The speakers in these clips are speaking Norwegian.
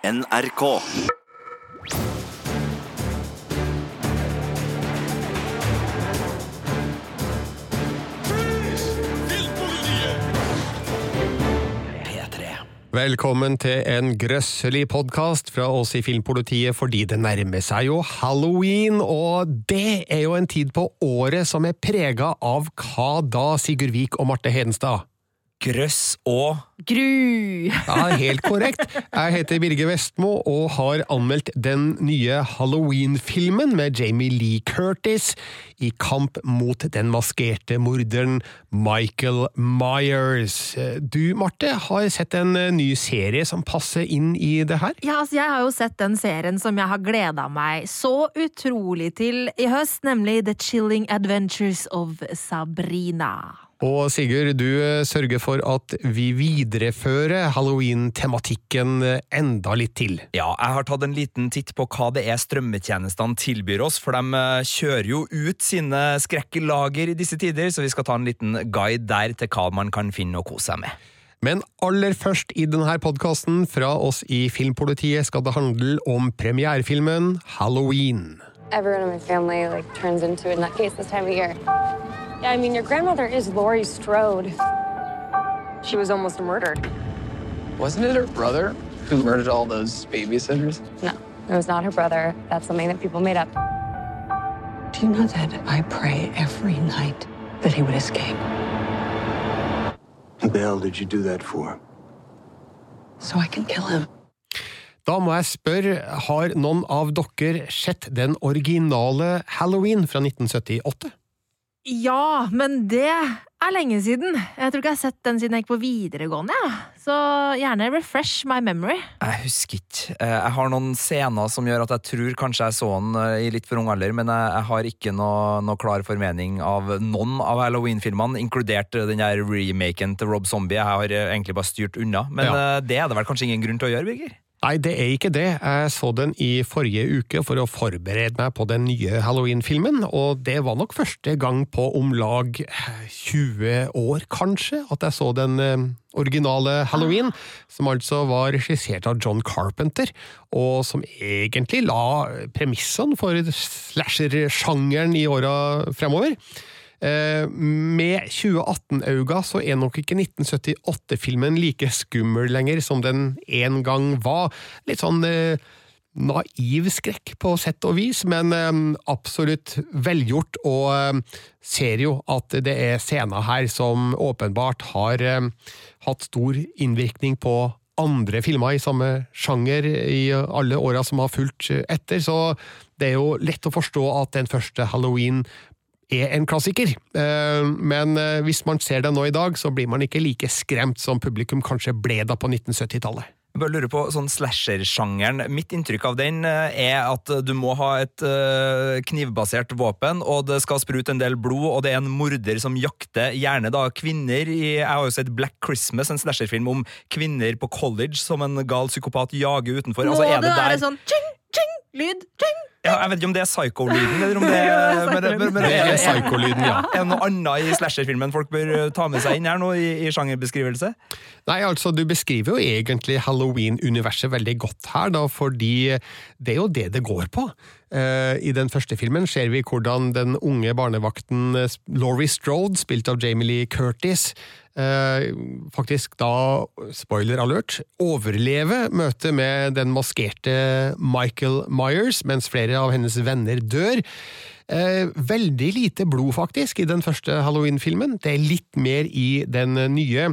NRK. Velkommen til en grøsselig podkast fra oss i Filmpolitiet fordi det nærmer seg jo halloween, og det er jo en tid på året som er prega av hva da, Sigurd Vik og Marte Hedenstad? Grøss og Gru! Ja, helt korrekt. Jeg heter Birger Vestmo og har anmeldt den nye Halloween-filmen med Jamie Lee Curtis i kamp mot den maskerte morderen Michael Myers. Du, Marte, har sett en ny serie som passer inn i det her? Ja, altså, jeg har jo sett den serien som jeg har gleda meg så utrolig til i høst, nemlig The Chilling Adventures of Sabrina. Og Sigurd, du sørger for at vi viderefører halloween-tematikken enda litt til. Ja, jeg har tatt en liten titt på hva det er strømmetjenestene tilbyr oss, for de eh, kjører jo ut sine skrekklager i disse tider, så vi skal ta en liten guide der til hva man kan finne og kose seg med. Men aller først i denne podkasten fra oss i Filmpolitiet skal det handle om premierefilmen Halloween. Everyone in my family like turns into a nutcase this time of year. Yeah, I mean, your grandmother is Laurie Strode. She was almost murdered. Wasn't it her brother who murdered all those babysitters? No, it was not her brother. That's something that people made up. Do you know that I pray every night that he would escape? What the hell did you do that for? So I can kill him. Da må jeg spørre, har noen av dere sett den originale Halloween fra 1978? Ja, men det er lenge siden. Jeg tror ikke jeg har sett den siden jeg gikk på videregående. Ja. Så gjerne refresh my memory. Jeg husker ikke. Eh, Jeg har noen scener som gjør at jeg tror kanskje jeg så den eh, i litt for ung alder, men jeg, har ikke noe, noe klar formening av noen av Halloween-filmene, inkludert eh, den der remaken til Rob Zombie. Jeg har egentlig bare styrt unna, men Ja. det er det vel kanskje ingen grunn til å gjøre, Birger? Nei, det er ikke det. Jeg så den i forrige uke for å forberede meg på den nye Halloween-filmen, og det var nok første gang på om lag 20 år, kanskje, at jeg så den eh, originale Halloween, som altså var regissert av John Carpenter, og som egentlig la premissene for slasher-sjangeren i åra fremover. Eh, Med 2018-auga så er nok ikke 1978-filmen like skummel lenger som den en gang var. Litt sånn eh, naiv skrekk på sett og vis, men eh, absolutt velgjort, og ser jo at det er scener her som åpenbart har hatt stor innvirkning på andre filmer i samme sjanger i alle åra som har fulgt etter, så det er jo lett å forstå at den første Halloween er en klassiker, Eh, men eh, hvis man ser den nå i dag, så blir man ikke like skremt som publikum kanskje ble da på 1970-tallet. Jeg bare lurer på sånn slasher-sjangeren. Mitt inntrykk av den eh, er at du må ha et knivbasert våpen, og det skal sprute en del blod, og det er en morder som jakter gjerne da kvinner i Jeg har jo sett Black Christmas, en slasherfilm om kvinner på college som en gal psykopat jager utenfor. Må Altså, er det det være sånn tjing, tjing, lyd, tjing? ja, Jeg vet ikke om det er psycho-lyden, eller om det er Det er psycho-lyden, ja. Er det noe annet i slasherfilmen folk bør eh, ta med seg inn her nå, i, i sjangerbeskrivelse? Nei, altså, du beskriver jo egentlig Halloween-universet veldig godt her, da, fordi det er jo det det går på. Eh, I den første filmen ser vi hvordan den unge barnevakten eh, Laurie Strode, spilt av Jamie Lee Curtis, eh, faktisk da, spoiler alert, overlever møtet med den maskerte Michael Myers, mens flere av hennes venner dør. Eh, veldig lite blod, faktisk, i den første Halloween-filmen. Det er litt mer i den nye,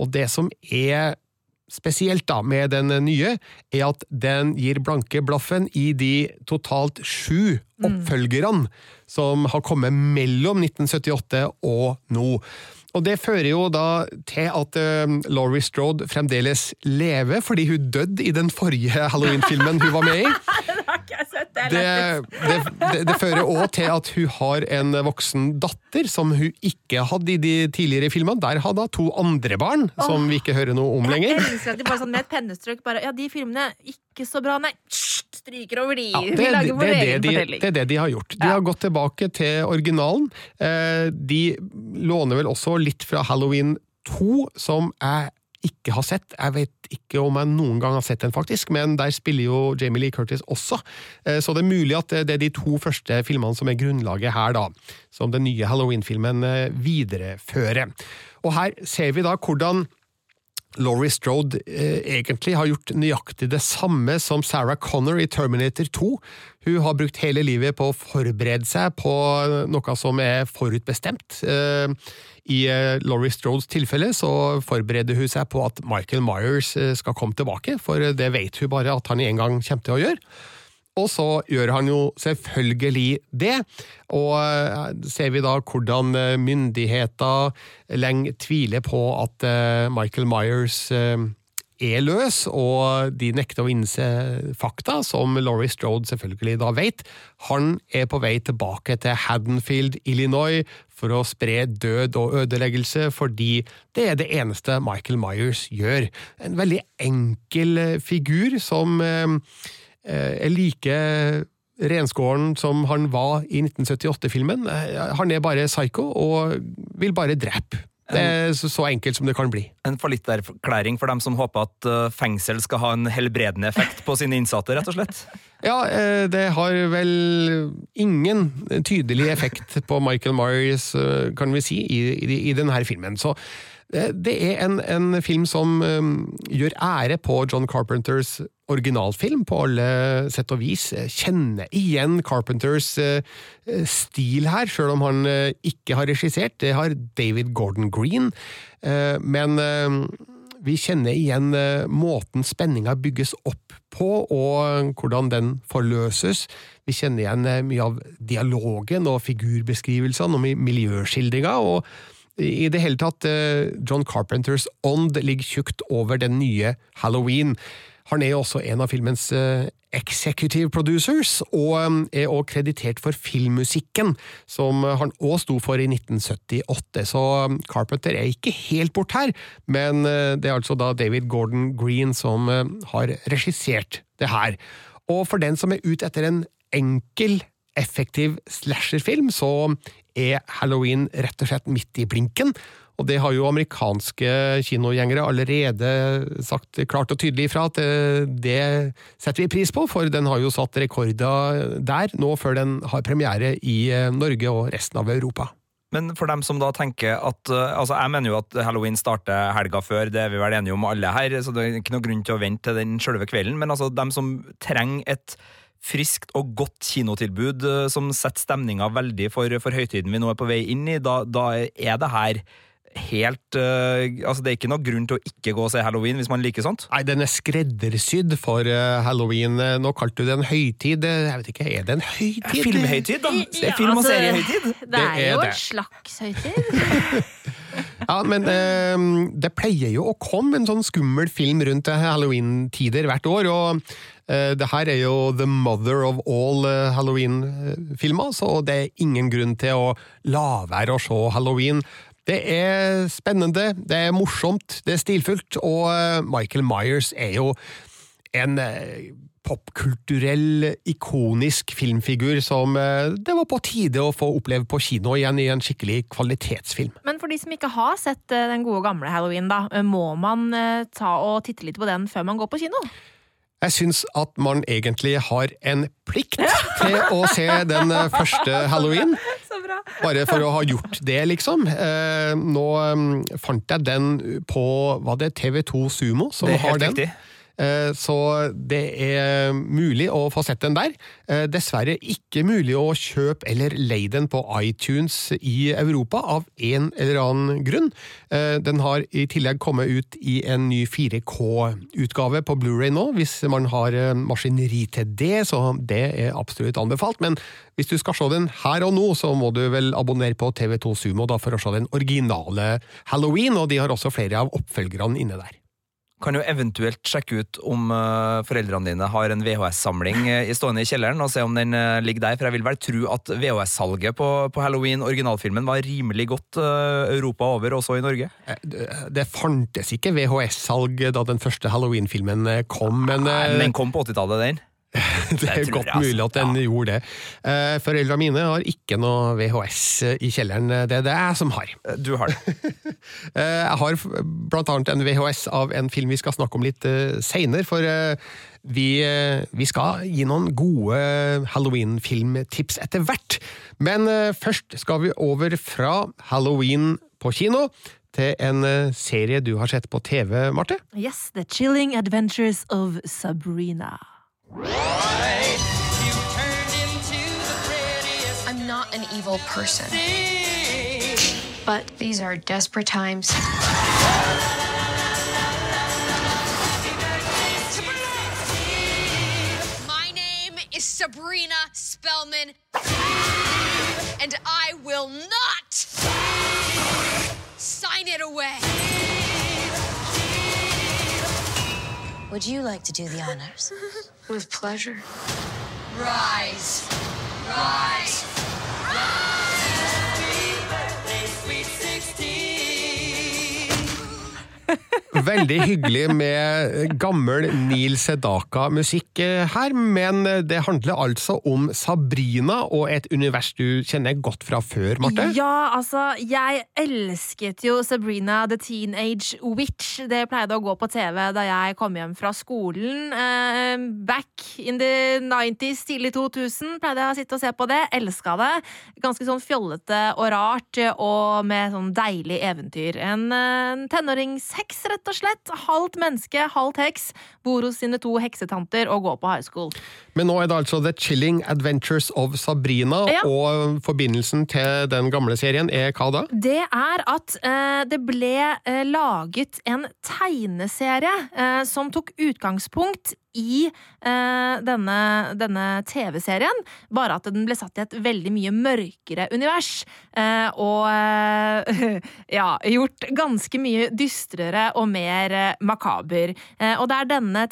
og det som er spesielt da med den nye, er at den gir blanke blaffen i de totalt sju oppfølgerne som har kommet mellom 1978 og nå. Og det fører jo da til at uh, Laurie Strode fremdeles lever, fordi hun døde i den forrige Halloween-filmen hun var med i. det? Det, det, fører òg til at hun har en voksen datter som hun ikke hadde i de tidligere filmene. Der hadde hun to andre barn, som vi ikke hører noe om Jeg lenger. elsker at de bare sånn med et pennestrøk bare Ja, de filmene ikke så bra, nei. Stryker over de. Ja, Vi det, lager det, vår er egen det, de, fortelling. det er det de har gjort. De Ja. har gått tilbake til originalen. Eh, De låner vel også litt fra Halloween 2, som jeg ikke har sett. Jeg vet ikke om jeg noen gang har sett den, faktisk, men der spiller jo Jamie Lee Curtis også. Eh, så det er mulig at det er de to første filmene som er grunnlaget her, da. Som den nye Halloween-filmen eh, viderefører. Og her ser vi da hvordan Laurie Strode eh, egentlig har gjort nøyaktig det samme som Sarah Connor i Terminator 2. Hun har brukt hele livet på å forberede seg på noe som er forutbestemt. Eh, I eh, Laurie Strodes tilfelle så forbereder hun seg på at Michael Myers eh, skal komme tilbake, for det vet hun bare at han en gang kommer til å gjøre. Og så gjør han jo selvfølgelig det, og eh, ser vi da hvordan eh, myndigheter lenge tviler på at eh, Michael Myers er løs, og de nekter å innse fakta, som Laurie Strode selvfølgelig da vet. Han er på vei tilbake til Haddonfield, Illinois, for å spre død og ødeleggelse, fordi det er det eneste Michael Myers gjør. En veldig enkel figur som er like renskåren som han var i 1978-filmen. Han er bare psycho og vil bare drepe. Det er så enkelt som det kan bli. En fallitterklæring for dem som håper at eh, fengsel skal ha en helbredende effekt på sine innsatte, rett og slett? Ja, eh, det har vel ingen tydelig effekt på Michael Myers, eh, kan vi si, i, i, denne filmen. Så det er en, en film som gjør ære på John Carpenters originalfilm på alle sett og vis. Kjenner igjen Carpenters uh, stil her, sjøl om han uh, ikke har regissert. Det har David Gordon Green, men vi kjenner igjen måten spenninga bygges opp på, og hvordan den forløses. Vi kjenner igjen mye av dialogen og figurbeskrivelsene og miljøskildringa. og i det hele tatt, eh, John Carpenters ånd ligger tjukt over den nye Halloween. Han er også en av filmens eh, executive producers, og eh, er også kreditert for filmmusikken, som han òg sto for i 1978. Så Carpenter er ikke helt bort her, men det er altså da David Gordon Green som har regissert det her. Og for den som er ute etter en enkel effektiv slasherfilm, så er Halloween rett og slett midt i blinken. Og det har jo amerikanske kinogjengere allerede sagt klart og tydelig ifra at eh, det setter vi pris på, for den har jo satt rekorder der nå før den har premiere i eh, Norge og resten av Europa. Men for dem som da tenker at eh, altså Jeg mener jo at halloween starter helga før, det er vi vel enige om alle her, så det er ikke noe grunn til å vente til den sjølve kvelden. Men altså, dem som trenger et friskt og godt kinotilbud som setter stemninga veldig for, for høytiden vi nå er på vei inn i, da, da er det her helt uh, Altså, det er ikke noe grunn til å ikke gå og se halloween hvis man liker sånt? Nei, den er skreddersydd for uh, halloween. Nå kalte du det en høytid. Jeg vet ikke, er det en høytid? Filmhøytid, da! Det er film- og altså, seriehøytid. Det, er, jo en slags høytid. ja, men uh, det pleier jo å komme en sånn skummel film rundt halloween-tider hvert år, og Eh, det her er jo the mother of all eh, halloween-filmer, så det er ingen grunn til å la være å se halloween. Det er spennende, det er morsomt, det er stilfullt, og eh, Michael Myers er jo en popkulturell, ikonisk filmfigur som det var på tide å få oppleve på kino igjen i en skikkelig kvalitetsfilm. Men for de som ikke har sett den gode gamle Halloween, da, må man ta og titte litt på den før man går på kino? Jeg syns at man egentlig har en plikt til å se den eh, første halloween. Bare for å ha gjort det, liksom. Eh, nå mm, fant jeg den på Var det TV2 Sumo som har den? Riktig. Eh, så det er mulig å få sett den der. Eh, dessverre ikke mulig å kjøpe eller leie den på iTunes i Europa, av en eller annen grunn. Eh, den har i tillegg kommet ut i en ny 4K-utgave på Blu-ray nå, hvis man har maskineri til det, så det er absolutt anbefalt. Men hvis du skal se den her og nå, så må du vel abonnere på TV2 Sumo da, for å se den originale Halloween, og de har også flere av oppfølgerne inne der kan jo eventuelt sjekke ut om uh, foreldrene dine har en VHS-samling uh, stående i kjelleren, og se om den uh, ligger der. For jeg vil vel tro at VHS-salget på, på, Halloween, originalfilmen, var rimelig godt Europa over, også i Norge? Det, fantes ikke VHS-salg da den første Halloween-filmen kom, men Den kom på 80-tallet, den? Det er godt jeg, altså. mulig at den Ja. gjorde det. Foreldra Foreldrene mine har ikke noe VHS i kjelleren, det er det jeg som har. Du har det. Eh, Jeg har blant annet en VHS av en film vi skal snakke om litt uh, seinere, for eh, vi, eh, vi skal gi noen gode Halloween-filmtips etter hvert. Men eh, først skal vi over fra Halloween på kino til en eh, serie du har sett på TV, Marte. Yes, The Chilling Adventures of Sabrina. I'm not an evil person. But these are desperate times. My name is Sabrina Spellman, and I will not sign it away. Would you like to do the honors? With pleasure. Rise. Rise. Veldig hyggelig med gammel Neil Sedaka-musikk eh, her, men det handler altså om Sabrina og et univers du kjenner godt fra før, Marte? Ja, altså, jeg elsket jo Sabrina the Teenage Witch. Det pleide å gå på TV da jeg kom hjem fra skolen. Eh, back in the 90s, tidlig 2000, pleide jeg å sitte og se på det. Elska det. Ganske sånn fjollete og rart, og med sånn deilig eventyr. En, eh, en rett og slett. Halvt menneske, halvt heks. Bor hos sine to heksetanter og går på high school. Men nå er det altså The Chilling Adventures of Sabrina, Ja. og forbindelsen til den gamle serien er hva da? Det er at uh, det ble uh, laget en tegneserie uh, som tok utgangspunkt i denne, denne TV-serien, bare at den ble satt i et veldig mye mørkere univers. Og ja, gjort ganske mye dystrere og mer makaber. Og det er denne,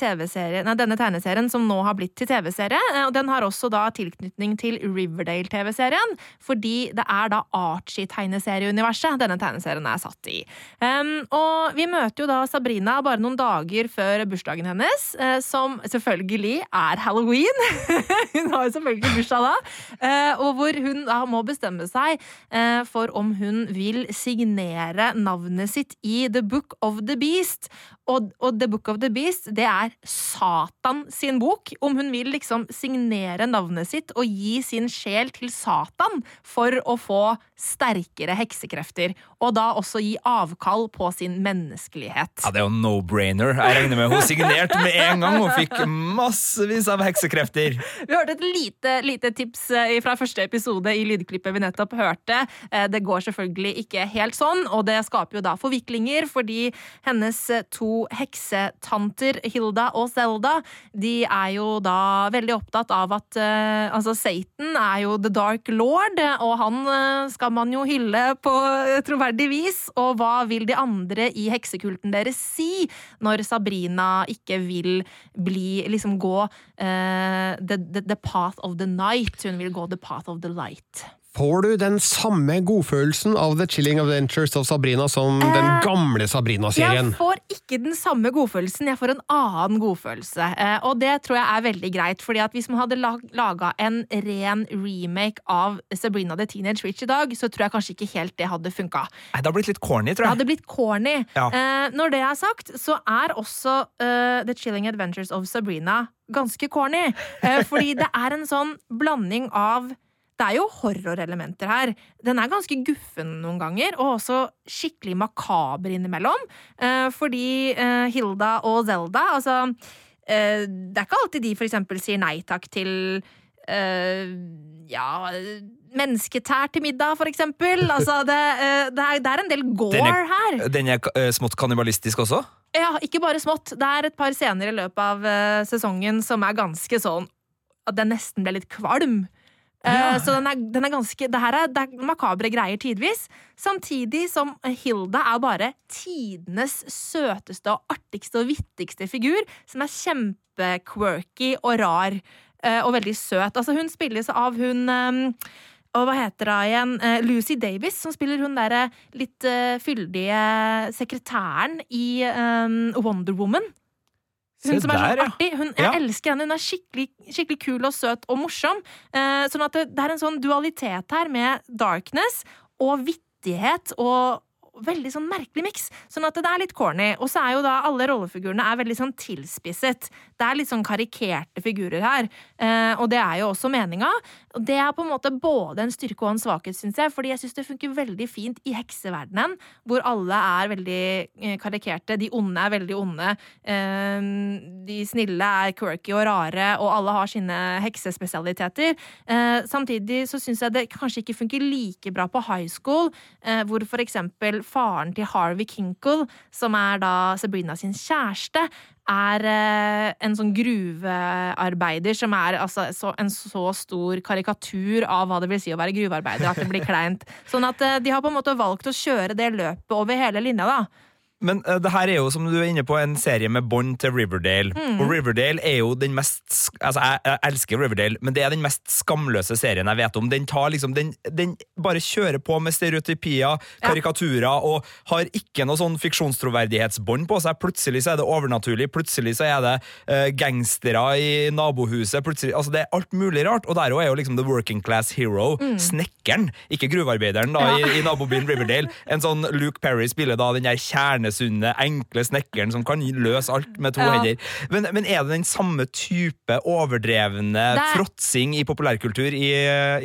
denne tegneserien som nå har blitt til TV-serie, eh, og den har også da tilknytning til Riverdale-TV-serien, fordi det er da Archie-tegneserieuniverset denne tegneserien er satt i. Um, og vi møter jo da Sabrina bare noen dager før bursdagen hennes, uh, som selvfølgelig er halloween. hun har jo selvfølgelig bursdag da, uh, og hvor hun da må bestemme seg uh, for om hun vil signere navnet sitt i The Book of the Beast. Og, og The Book of the Beast, det er Satan sin bok. Om hun vil liksom signere navnet sitt og gi sin sjel til Satan for å få sterkere heksekrefter. Og da også gi avkall på sin menneskelighet. Ja, Det er jo no-brainer. Jeg regner med hun signerte med en gang og fikk massevis av heksekrefter. Vi hørte et lite, lite tips eh, fra første episode i lydklippet vi nettopp hørte. Eh, Det går selvfølgelig ikke helt sånn, og det skaper jo da forviklinger, fordi hennes to heksetanter, Hilda og Zelda, de er jo da veldig opptatt av at eh, altså Satan er jo the dark lord, og han eh, skal man jo hylle på eh, troverdig vis. Og hva vil de andre i heksekulten deres si når Sabrina ikke vil bli liksom gå uh, the, the, the path of the night. Hun vil gå the path of the light. Får du den samme godfølelsen av The Chilling Adventures of Sabrina som den Eh, gamle Sabrina-serien? Jeg får ikke den samme godfølelsen, jeg får en annen godfølelse. Eh, og det tror jeg er veldig greit, fordi at hvis man hadde lag laga en ren remake av Sabrina the Teenage Witch i dag, så tror jeg kanskje ikke helt det hadde funka. Nei, Det hadde blitt litt corny, tror jeg. Det hadde blitt corny. Ja. Eh, når det er sagt, så er også eh, The Chilling Adventures of Sabrina ganske corny. Eh, fordi det er en sånn blanding av det er jo horrorelementer her. Den er ganske guffen noen ganger, og også skikkelig makaber innimellom. Eh, fordi eh, Hilda og Zelda Altså, eh, det er ikke alltid de for eksempel sier nei takk til eh, ja Mennesketær til middag, for eksempel. Altså, det, det, er, det er en del gore Den er- her. Den er smått kannibalistisk også. Ja, ikke bare smått. Det er et par scener i løpet av sesongen som er ganske sånn at den nesten ble litt kvalm. Eh, Ja. Så den er, den er ganske Det her er, det er makabre greier tidvis. Samtidig som Hilda er bare tidenes søteste og artigste og vittigste figur, som er kjempequirky og rar. eh, og veldig søt. Altså, hun spilles av hun eh, og hva heter hun igjen? Eh, Lucy Davis, som spiller hun derre litt eh, fyldige sekretæren i eh, Wonder Woman. Se Hun som er der, sånn artig. Hun, jeg Ja. elsker henne. Hun er skikkelig, skikkelig kul og søt og morsom. Eh, sånn at det, det er en sånn dualitet her med darkness og vittighet og Veldig sånn merkelig miks. Sånn at det er litt corny. Og så er jo da alle rollefigurene er veldig sånn tilspisset. Det er litt sånn karikerte figurer her. Eh, og det er jo også meninga. Og det er på en måte både en styrke og en svakhet, syns jeg. Fordi jeg syns det funker veldig fint i hekseverdenen, hvor alle er veldig eh, karikerte. De onde er veldig onde. Eh, de snille er quirky og rare, og alle har sine heksespesialiteter. Eh, samtidig så syns jeg det kanskje ikke funker like bra på high school, hvor for eksempel faren til Harvey Kinkle, som er da Sabrina sin kjæreste, er eh, en sånn gruvearbeider som er altså, så, en så stor karikatur av hva det vil si å være gruvearbeider at det blir kleint. Sånn at eh, de har på en måte valgt å kjøre det løpet over hele linja, da. Men uh, det her er jo, som du er inne på, en serie med bånd til Riverdale. Mm. Og Riverdale er jo den mest Altså, jeg, jeg elsker Riverdale, men det er den mest skamløse serien jeg vet om. Den tar liksom Den, den bare kjører på med stereotypier, karikaturer, og har ikke noe sånn fiksjonstroverdighetsbånd på seg. Plutselig så er det overnaturlig, plutselig så er det uh, gangstere i nabohuset, plutselig Altså, det er alt mulig rart. Og der òg er jo liksom the working class hero. Snekkeren, ikke gruvearbeideren, da, Mm. Ja. i, i nabobyen Riverdale. En sånn Luke Perry spiller da den der kjernesunne, enkle snekkeren som kan løse alt med to Ja. hender. Men, men er det den samme type overdrevne er- fråtsing i populærkultur i,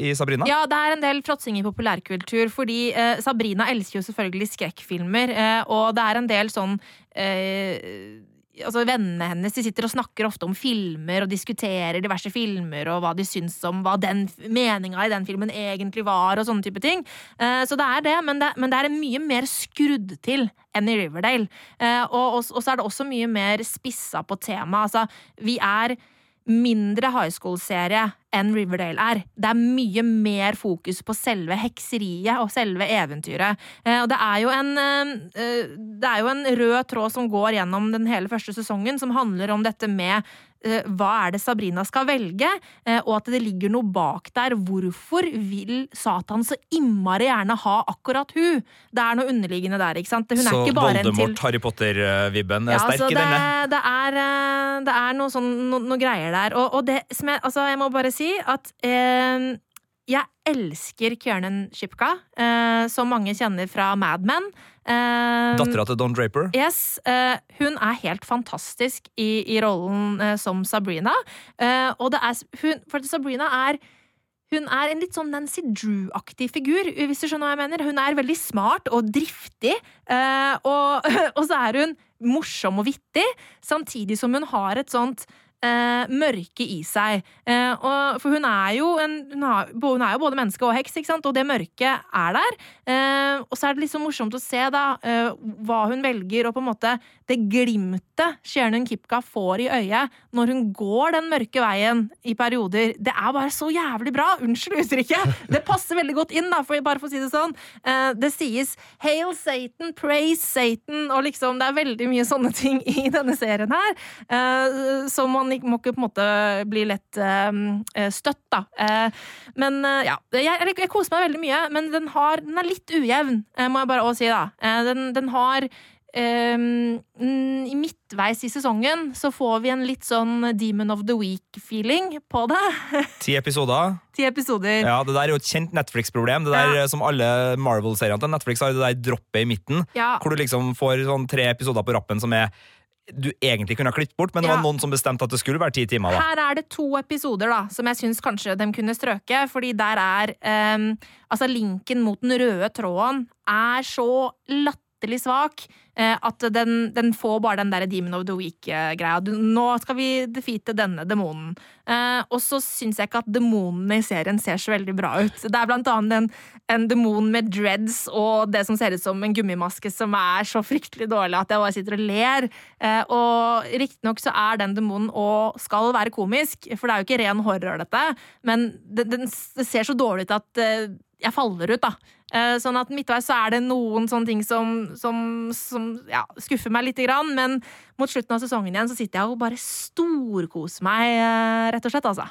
i Sabrina? Ja, det er en del fråtsing i populærkultur, fordi eh, Sabrina elsker jo selvfølgelig skrekkfilmer, eh, og det er en del sånn eh, Altså Vennene hennes de sitter og snakker ofte om filmer og diskuterer diverse filmer og hva de syns om hva den meninga i den filmen egentlig var, og sånne type ting. Eh, så det er det, men det, men det er mye mer skrudd til enn i Riverdale. Eh, og, og, og så er det også mye mer spissa på temaet. Altså, vi er mindre high school-serie enn Riverdale er. Det er mye mer fokus på selve hekseriet og selve eventyret. Eh, og det er jo en eh, eh, Det er jo en rød tråd som går gjennom den hele første sesongen, som handler om dette med hva er det Sabrina skal velge, eh, og at det ligger noe bak der. Hvorfor vil Satan så innmari gjerne ha akkurat hun? Det er noe underliggende der, ikke sant? Hun er Så ikke bare en til Voldemort, Harry Potter-vibben er ja, sterk altså, i denne? det, er, eh, det er noe sånn, no, noe greier der. Og, og det som jeg, altså, jeg må bare si at eh, jeg elsker Kjørnen Shipka, eh, som mange kjenner fra Mad Men. Eh, Dattera til Don Draper? Yes, Uh, Hun er helt fantastisk i, i rollen uh, som Sabrina. Uh, og det er, hun, for Sabrina er hun er en litt sånn Nancy Drew-aktig figur, hvis du skjønner hva jeg mener. Hun er veldig smart og driftig, og, og så er hun morsom og vittig, samtidig som hun har et sånt eh, mørke i seg. Eh, og, for hun er, jo en, hun, har, hun er jo både menneske og heks, og det mørket er der. Eh, og så er det litt så morsomt å se da eh, hva hun velger, og på en måte det glimtet Shernon Kipka får i øyet når hun går den mørke veien i perioder. Det er bare så jævlig bra! Unnskyld uttrykket! Det passer veldig godt inn, da, for, bare for å si det sånn. Eh, det sies 'Hail Satan, praise Satan', og liksom det er veldig mye sånne ting i denne serien her. eh, så man må ikke på en måte bli lett eh, støtt, da. Eh, men eh, ja, jeg, jeg, koser meg veldig mye, men den, har, den er litt ujevn, må jeg bare også si, da. Den, den har Um, midtveis i sesongen så får vi en litt sånn Demon of the Week-feeling på det. Ti episoder? Ti episoder. Ja, Det der er jo et kjent Netflix-problem. Det der Ja. Som alle Marvel-seriene til Netflix har, det der droppet i midten. Ja. Hvor du liksom får sånn tre episoder på rappen som er du egentlig kunne ha klippet bort, men det Ja. var noen som bestemte at det skulle være ti timer. da. Her er det to episoder da, som jeg syns kanskje de kunne strøke, fordi der er um, Altså, linken mot den røde tråden er så latterlig svak. eh, At den, den får bare den der Demon of the Week-greia. Nå skal vi defeate denne demonen. Eh, og så syns jeg ikke at demonene i serien ser så veldig bra ut. Det er blant annet en, en demon med dreads og det som ser ut som en gummimaske som er så fryktelig dårlig at jeg bare sitter og ler. Eh, og riktignok så er den demonen og skal være komisk, for det er jo ikke ren horror, dette, men det, den, det ser så dårlig ut at jeg faller ut, da. Eh, Sånn at midtveis så er det noen sånne ting som, som, som ja, skuffer meg lite grann, men mot slutten av sesongen igjen så sitter jeg og bare storkoser meg, eh, rett og slett, altså.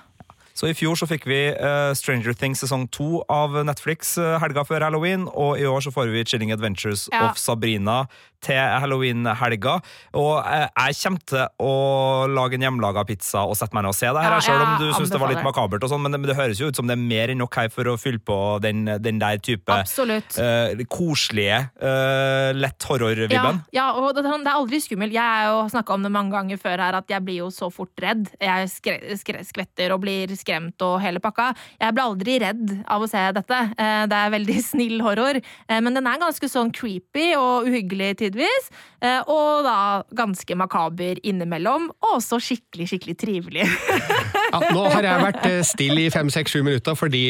Så i fjor så fikk vi eh, Stranger Things sesong to av Netflix eh, helga før halloween, og i år så får vi Chilling Adventures Ja. of Sabrina til halloween-helga. Og eh, jeg kommer til å lage en hjemmelaga pizza og sette meg ned og se det her, Ja, selv om du syns det var litt makabert, og sånn, men, men det høres jo ut som det er mer enn nok her for å fylle på den, den der type eh, koselige, uh, lett horror-vibben. ja, og det, det er aldri skummelt. Jeg har jo snakka om det mange ganger før her, at jeg blir jo så fort redd. Jeg skre, skre, skvetter og blir skremt og hele pakka. Jeg ble aldri redd av å se dette. Eh, Det er veldig snill horror, eh, men den er ganske sånn creepy og uhyggelig tidvis. eh, Og da ganske makaber innimellom, og også skikkelig, skikkelig trivelig. Ja, nå har jeg vært stille i fem, seks, sju minutter fordi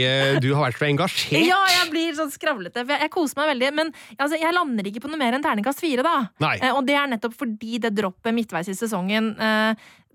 du har vært så engasjert. Ja, jeg blir sånn skravlete. For jeg, jeg koser meg veldig. Men altså, jeg lander ikke på noe mer enn terningkast fire, da. Nei. Og det er nettopp fordi det droppet midtveis i sesongen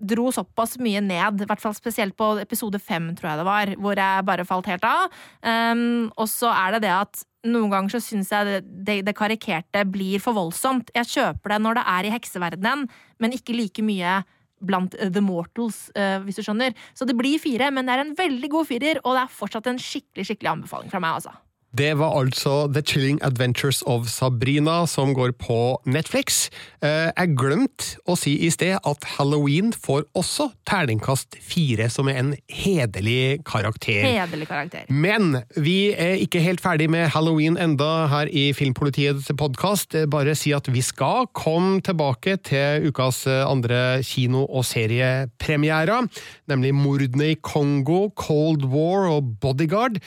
dro såpass mye ned. I hvert fall spesielt på episode fem, tror jeg det var, hvor jeg bare falt helt av. Um, og så er det det at noen ganger så syns jeg det, det, det karikerte blir for voldsomt. Jeg kjøper det når det er i hekseverdenen, men ikke like mye blant The Mortals, uh, hvis du skjønner. Så det blir fire, men det er en veldig god firer, og det er fortsatt en skikkelig skikkelig anbefaling fra meg. altså. Det var altså The Chilling Adventures of Sabrina som går på Netflix. Eh, Jeg glemte å si i sted at Halloween får også terningkast fire, som er en hederlig karakter. Hederlig karakter. Men vi er ikke helt ferdig med Halloween enda her i Filmpolitiets podkast. Bare si at vi skal komme tilbake til ukas eh, andre kino- og seriepremierer, nemlig Mordene i Kongo, Cold War og Bodyguard.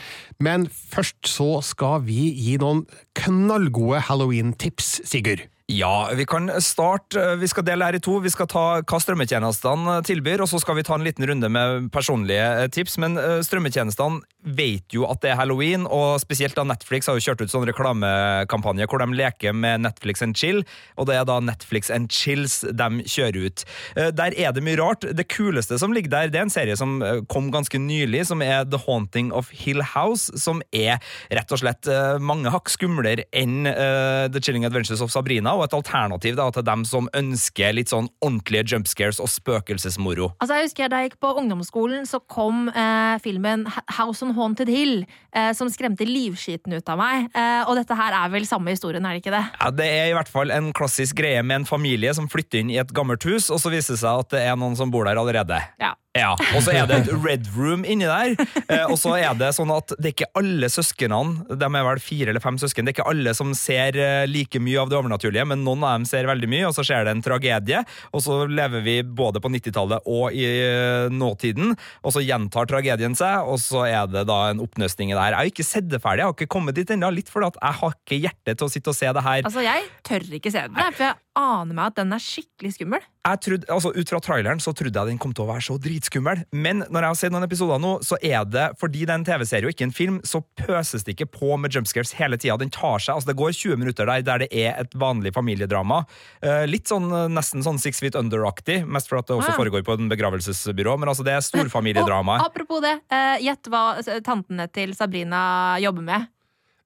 Men først så skal vi gi noen knallgode Halloween-tips, Sigurd. Ja, vi kan starte. Vi skal dele her i to. Vi skal ta hva strømmetjenestene tilbyr, og så skal vi ta en liten runde med personlige tips. Men eh, strømmetjenestene vet jo at det er halloween, og spesielt da Netflix har jo kjørt ut sånn reklamekampanje hvor de leker med Netflix and chill, og det er da Netflix and chills de kjører ut. Eh, Der er det mye rart. Det kuleste som ligger der, det er en serie som eh, kom ganske nylig, som er The Haunting of Hill House, som er rett og slett eh, mange hakk skumlere enn eh, The Chilling Adventures of Sabrina, og et alternativ da til dem som ønsker litt sånn ordentlige jump scares og spøkelsesmoro. Altså jeg husker Da jeg gikk på ungdomsskolen, så kom eh, filmen House on Haunted Hill, eh, som skremte livskiten ut av meg. Eh, og dette her er vel samme historien, er det ikke det? Ja, Det er i hvert fall en klassisk greie med en familie som flytter inn i et gammelt hus, og så viser det seg at det er noen som bor der allerede. Ja. Ja, Og så er det et red room inni der. Eh, og så er det sånn at det er ikke alle søsknene, de er vel fire eller fem søsken, det er ikke alle som ser eh, like mye av det overnaturlige, men noen av dem ser veldig mye, og så skjer det en tragedie. Og så lever vi både på 90-tallet og i eh, nåtiden, og så gjentar tragedien seg, og så er det da en oppnøsning i det her. Jeg har ikke sett det ferdig, jeg har ikke kommet dit ennå, litt fordi at jeg har ikke hjerte til å sitte og se det her. Altså Jeg tør ikke se den, for jeg aner meg at den er skikkelig skummel. jeg trodde, altså Ut fra traileren så trodde jeg den kom til å være så dritskummel, men når jeg har sett noen episoder nå, så er det fordi det er en TV-serie og ikke en film, så pøses det ikke på med jumpscares hele tida. Den tar seg, altså Det går 20 minutter der der det er et vanlig familiedrama. Eh, litt sånn eh, nesten sånn Six Feet Under-aktig, mest for at det også Ah. foregår på en begravelsesbyrå, men altså det er storfamiliedrama. Og apropos det, eh, gjett hva tantene til Sabrina jobber med.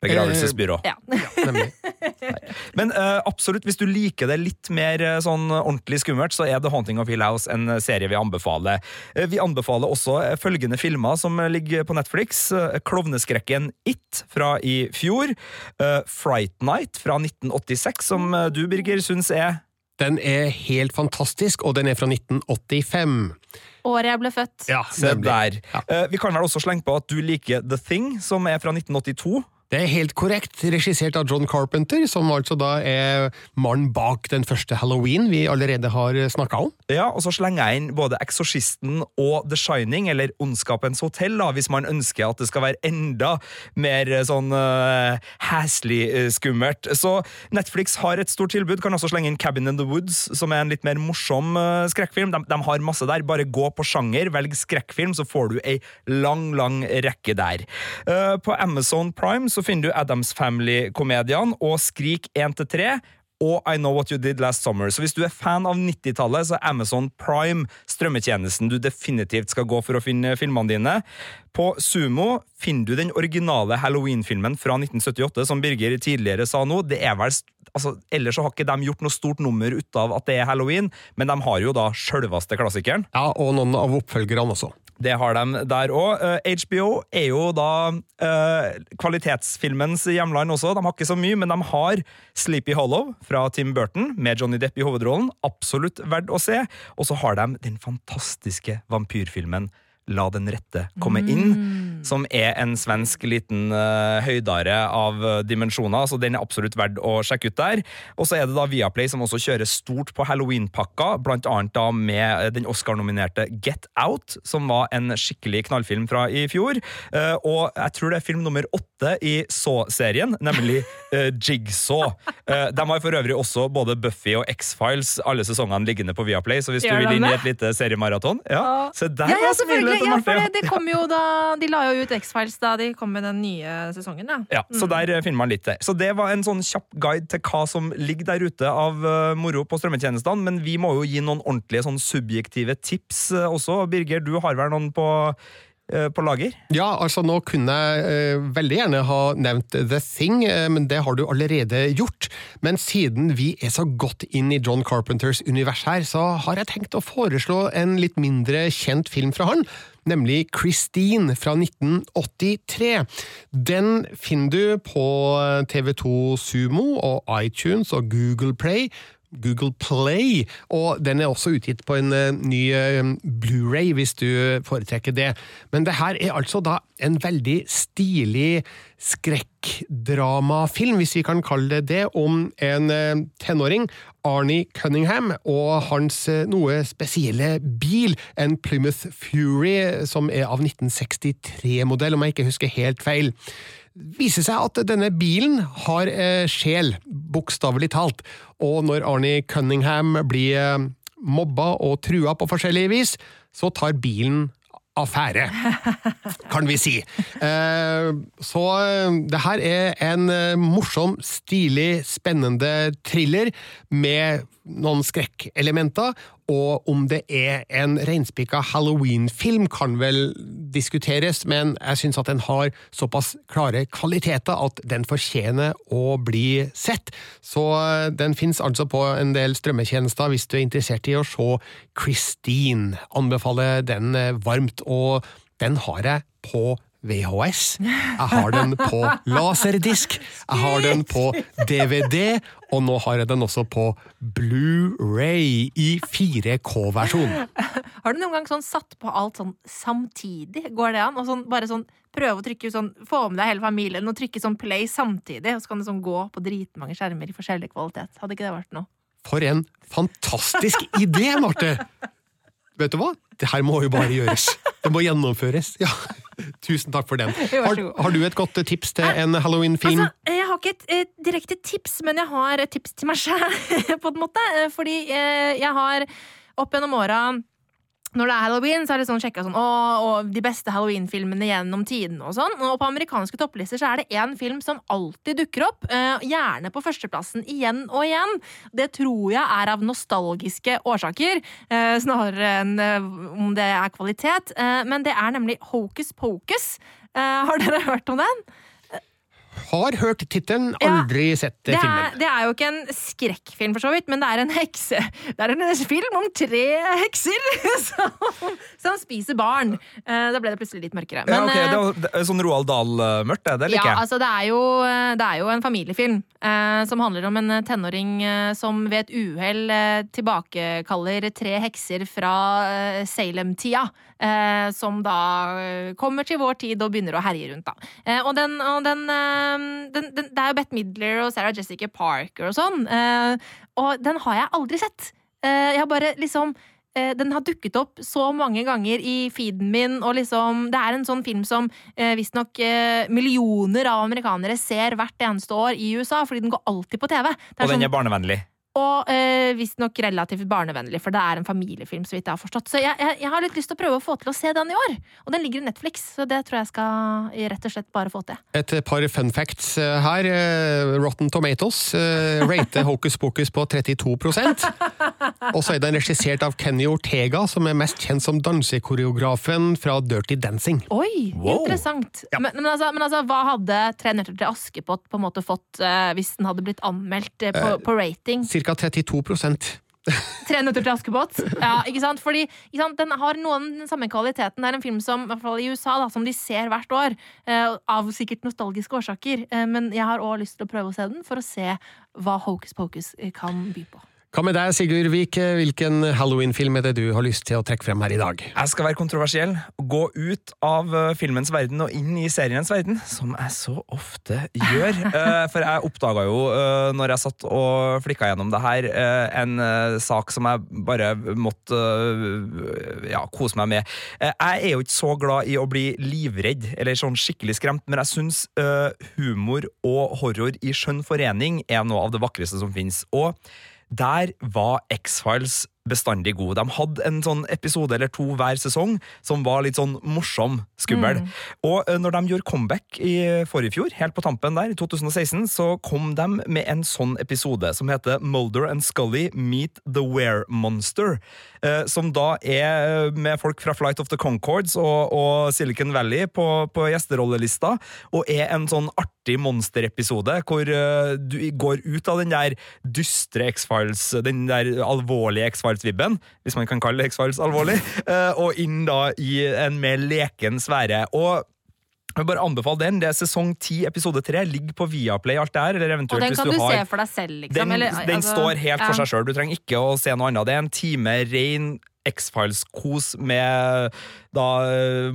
Begravelsesbyrå. Ja. Nemlig. Men uh, absolutt, hvis du liker det litt mer eh, sånn ordentlig skummelt, så er The Haunting of Hill House en eh, serie vi anbefaler. Eh, vi anbefaler også eh, følgende filmer som eh, ligger på Netflix. Eh, Klovneskrekken It fra i fjor. Uh, Fright Night fra 1986, som eh, du, Birger, syns er Den er helt fantastisk, og den er fra 1985. Året jeg ble født. Ja, Se der. Ja. Uh, vi kan vel også slenge på at du liker The Thing, som er fra 1982. Det er helt korrekt, regissert av John Carpenter, som altså da er mannen bak den første Halloween vi allerede har snakka om. Ja, og så slenger jeg inn både Eksorsisten og The Shining, eller Ondskapens hotell, da, hvis man ønsker at det skal være enda mer eh, sånn uh, Hasley-skummelt. Så Netflix har et stort tilbud. Kan også slenge inn Cabin in the Woods, som er en litt mer morsom uh, skrekkfilm. De, de har masse der. Bare gå på sjanger, velg skrekkfilm, så får du ei lang, lang rekke der. Uh, på Amazon Prime så finner du Adams Family-komediene og Skrik 1-3 og I Know What You Did Last Summer. Så hvis du er fan av 90-tallet, så er Amazon Prime strømmetjenesten du definitivt skal gå for å finne filmene dine. På Sumo finner du den originale Halloween-filmen fra 1978, som Birger tidligere sa nå. Det er vel Altså, ellers har ikke de gjort noe stort nummer ut av at det er halloween, men de har jo da sjølveste klassikeren. Ja, og noen av oppfølgerne også. Det har de der òg. HBO er jo da eh, kvalitetsfilmens hjemland også. De har ikke så mye, men de har Sleepy Hollow fra Tim Burton med Johnny Depp i hovedrollen. Absolutt verdt å se. Og så har de den fantastiske vampyrfilmen La den rette komme inn, som er en svensk liten uh, høydare av uh, dimensjoner, så den er absolutt verdt å sjekke ut der. Og så er det da Viaplay som også kjører stort på halloween-pakka, blant annet da med den Oscar-nominerte Get Out, som var en skikkelig knallfilm fra i fjor. Uh, og jeg tror det er film nummer åtte i Saw-serien, nemlig Jigsaw. de har for øvrig også både Buffy og X-Files, alle sesongene liggende på Viaplay, så hvis du vil inn i et lite seriemaraton ja, Se der, Ja, ja, selvfølgelig! Ja, for det, det kom jo da De la jo ut X-Files da de kom med den nye sesongen, ja. Ja, så der eh, finner man litt det. Så det var en sånn kjapp guide til hva som ligger der ute av eh, moro på strømmetjenestene, men vi må jo gi noen ordentlige sånn subjektive tips eh, også. Birger, du har vel noen på, på lager? Ja, altså nå kunne jeg eh, veldig gjerne ha nevnt The Thing, eh, men det har du allerede gjort. Men siden vi er så godt inn i John Carpenters univers her, så har jeg tenkt å foreslå en litt mindre kjent film fra han. Nemlig Christine fra 1983. Den finner du på TV2 Sumo og iTunes og Google Play. Google Play, og den er også utgitt på en eh, ny eh, Blu-ray hvis du foretrekker det. Men det her er altså da en veldig stilig skrekkdramafilm, hvis vi kan kalle det det, om en eh, tenåring, Arnie Cunningham, og hans noe spesielle bil, en Plymouth Fury som er av 1963-modell, om jeg ikke husker helt feil viser seg at denne bilen har eh, sjel, bokstavelig talt, og når Arnie Cunningham blir eh, mobba og trua på forskjellig vis, så tar bilen affære, kan vi si. Eh, så det her er en morsom, stilig, spennende thriller med noen skrekkelementer, og om det er en reinspikka Halloween-film kan vel diskuteres, men jeg syns at den har såpass klare kvaliteter at den fortjener å bli sett. Så eh, den fins altså på en del strømmetjenester hvis du er interessert i å se Christine. Anbefaler den eh, varmt, og den har jeg på VHS. Jeg har den på laserdisk, jeg har den på DVD, og nå har jeg den også på Blu-ray i 4K-versjon. Har du noen gang sånn satt på alt sånn samtidig? Går det an? Og sånn, bare sånn prøve å trykke sånn, få med deg hele familien og trykke sånn play samtidig, og så kan det sånn gå på dritmange skjermer i forskjellig kvalitet. Hadde ikke det vært noe? For en fantastisk idé, Marte! Vet du hva? Det her må jo bare gjøres. Det må gjennomføres. Ja. Tusen takk for den. Har, har du et godt tips til en halloween-film? Altså, jeg har ikke et, et direkte tips, men jeg har et tips til meg sjæl, på en måte. Eh, Fordi eh, jeg har opp gjennom åra når det er halloween, så er det sånn sjekka sånn, de beste halloween-filmene gjennom tidene og sånn. Og på amerikanske topplister så er det én film som alltid dukker opp. Uh, gjerne på førsteplassen igjen og igjen. Det tror jeg er av nostalgiske årsaker, uh, snarere enn uh, om det er kvalitet. Men det er nemlig Hocus Pocus. Har dere hørt om den? Har hørt tittelen, Ja, aldri sett Det er, filmen. det er jo ikke en skrekkfilm, for så vidt, men det er en hekse Det er en film om tre hekser som, som spiser barn. Eh, Da ble det plutselig litt mørkere. Men, ja, okay. det var, det er sånn Roald Dahl-mørkt, det. liker jeg. ja, altså det er, jo, det er jo en familiefilm eh, som handler om en tenåring eh, som ved et uhell eh, tilbakekaller tre hekser fra eh, Salem-tida. Eh, som da eh, kommer til vår tid og begynner å herje rundt, da. Eh, og den, og den, eh, den, den Det er jo Bette Midler og Sarah Jessica Parker og sånn. Eh, og den har jeg aldri sett. Eh, jeg har bare liksom eh, den har dukket opp så mange ganger i feeden min, og liksom Det er en sånn film som eh, visstnok eh, millioner av amerikanere ser hvert eneste år i USA, fordi den går alltid på TV. Det Og er den sånn, er barnevennlig. Og eh, visstnok relativt barnevennlig, for det er en familiefilm, så vidt jeg har forstått. Så jeg, jeg, jeg har litt lyst til å prøve å få til å se den i år. Og den ligger i Netflix, så det tror jeg skal rett og slett bare få til. Et par fun facts eh, her. Eh, Rotten Tomatoes eh, rater Hocus Pocus på 32% Og så er den regissert av Kenny Ortega, som er mest kjent som dansekoreografen fra Dirty Dancing. Oi, Wow. interessant. Men, men, altså, men altså, hva hadde Tre nøtter til Askepott på en måte fått eh, hvis den hadde blitt anmeldt eh, på, på rating? Cirka 32 Tre nøtter til Askepott. Ja, ikke sant? Fordi ikke sant? den har noen den samme kvaliteten. Det er en film som, i hvert fall i USA, da, som de ser hvert år. Eh, av sikkert nostalgiske årsaker. Eh, men jeg har òg lyst til å prøve å se den, for å se hva Hocus Pocus eh, kan by på. Hva med deg, Sigurd Vik? Hvilken Halloween-film er det du har lyst til å trekke frem her i dag? Jeg skal være kontroversiell. Gå ut av uh, filmens verden og inn i seriens verden, som jeg så ofte gjør. Uh, for jeg oppdaga jo, uh, når jeg satt og flikka gjennom det her, en sak som jeg bare måtte ja, kose meg med. jeg er jo ikke så glad i å bli livredd, eller sånn skikkelig skremt, men jeg syns humor og horror i skjønn forening er noe av det vakreste som fins. Og der var X-Files bestandig god. De hadde en sånn episode eller to hver sesong som var litt sånn morsom, skummel. Mm. Og når de gjorde comeback i forrige fjor, helt på tampen der, i 2016, så kom de med en sånn episode som heter Mulder and Scully Meet the Were Monster. Som da er med folk fra Flight of the Concords og, og Silicon Valley på, på gjesterollelista, og er en sånn artig monsterepisode hvor du går ut av den der dystre X-Files, den der alvorlige X-Files-vibben, hvis man kan kalle X-Files alvorlig, uh, og inn da i en mer leken sfære. Og jeg vil bare anbefale den. Det er sesong 10, episode 3. Ligg på Viaplay, alt det her. Eller eventuelt, og den kan du har, se for deg selv, liksom? Den, eller, den altså, står helt for ja. seg sjøl. Du trenger ikke å se noe annet. Det er en time rein X-Files-kos med da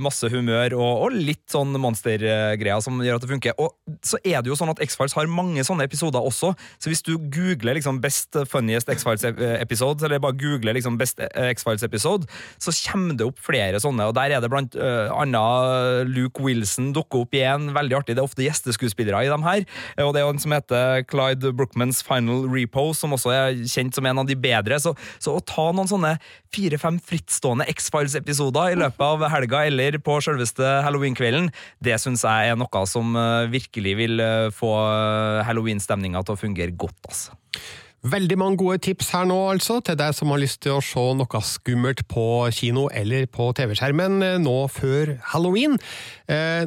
masse humør og, og litt sånn monstergreier som gjør at det funker. Og så er det jo sånn at X-Files har mange sånne episoder også, så hvis du googler liksom Best Funniest X-Files episode, eller bare googler liksom Best X-Files episode, så kommer det opp flere sånne, og der er det blant uh, annet Luke Wilson dukker opp igjen, veldig artig. Det er ofte gjesteskuespillere i dem her, og det er jo en som heter Clyde Brookmans Final Repo, som også er kjent som en av de bedre, så, så å ta noen sånne fire-fem frittstående X-Files-episoder i løpet av helga eller på selveste halloween-kvelden, det syns jeg er noe som eh, virkelig vil eh, få eh, halloween-stemninga til å fungere godt. altså. Veldig mange gode tips her nå, altså, til deg som har lyst til å se noe skummelt på kino eller på TV-skjermen nå før halloween.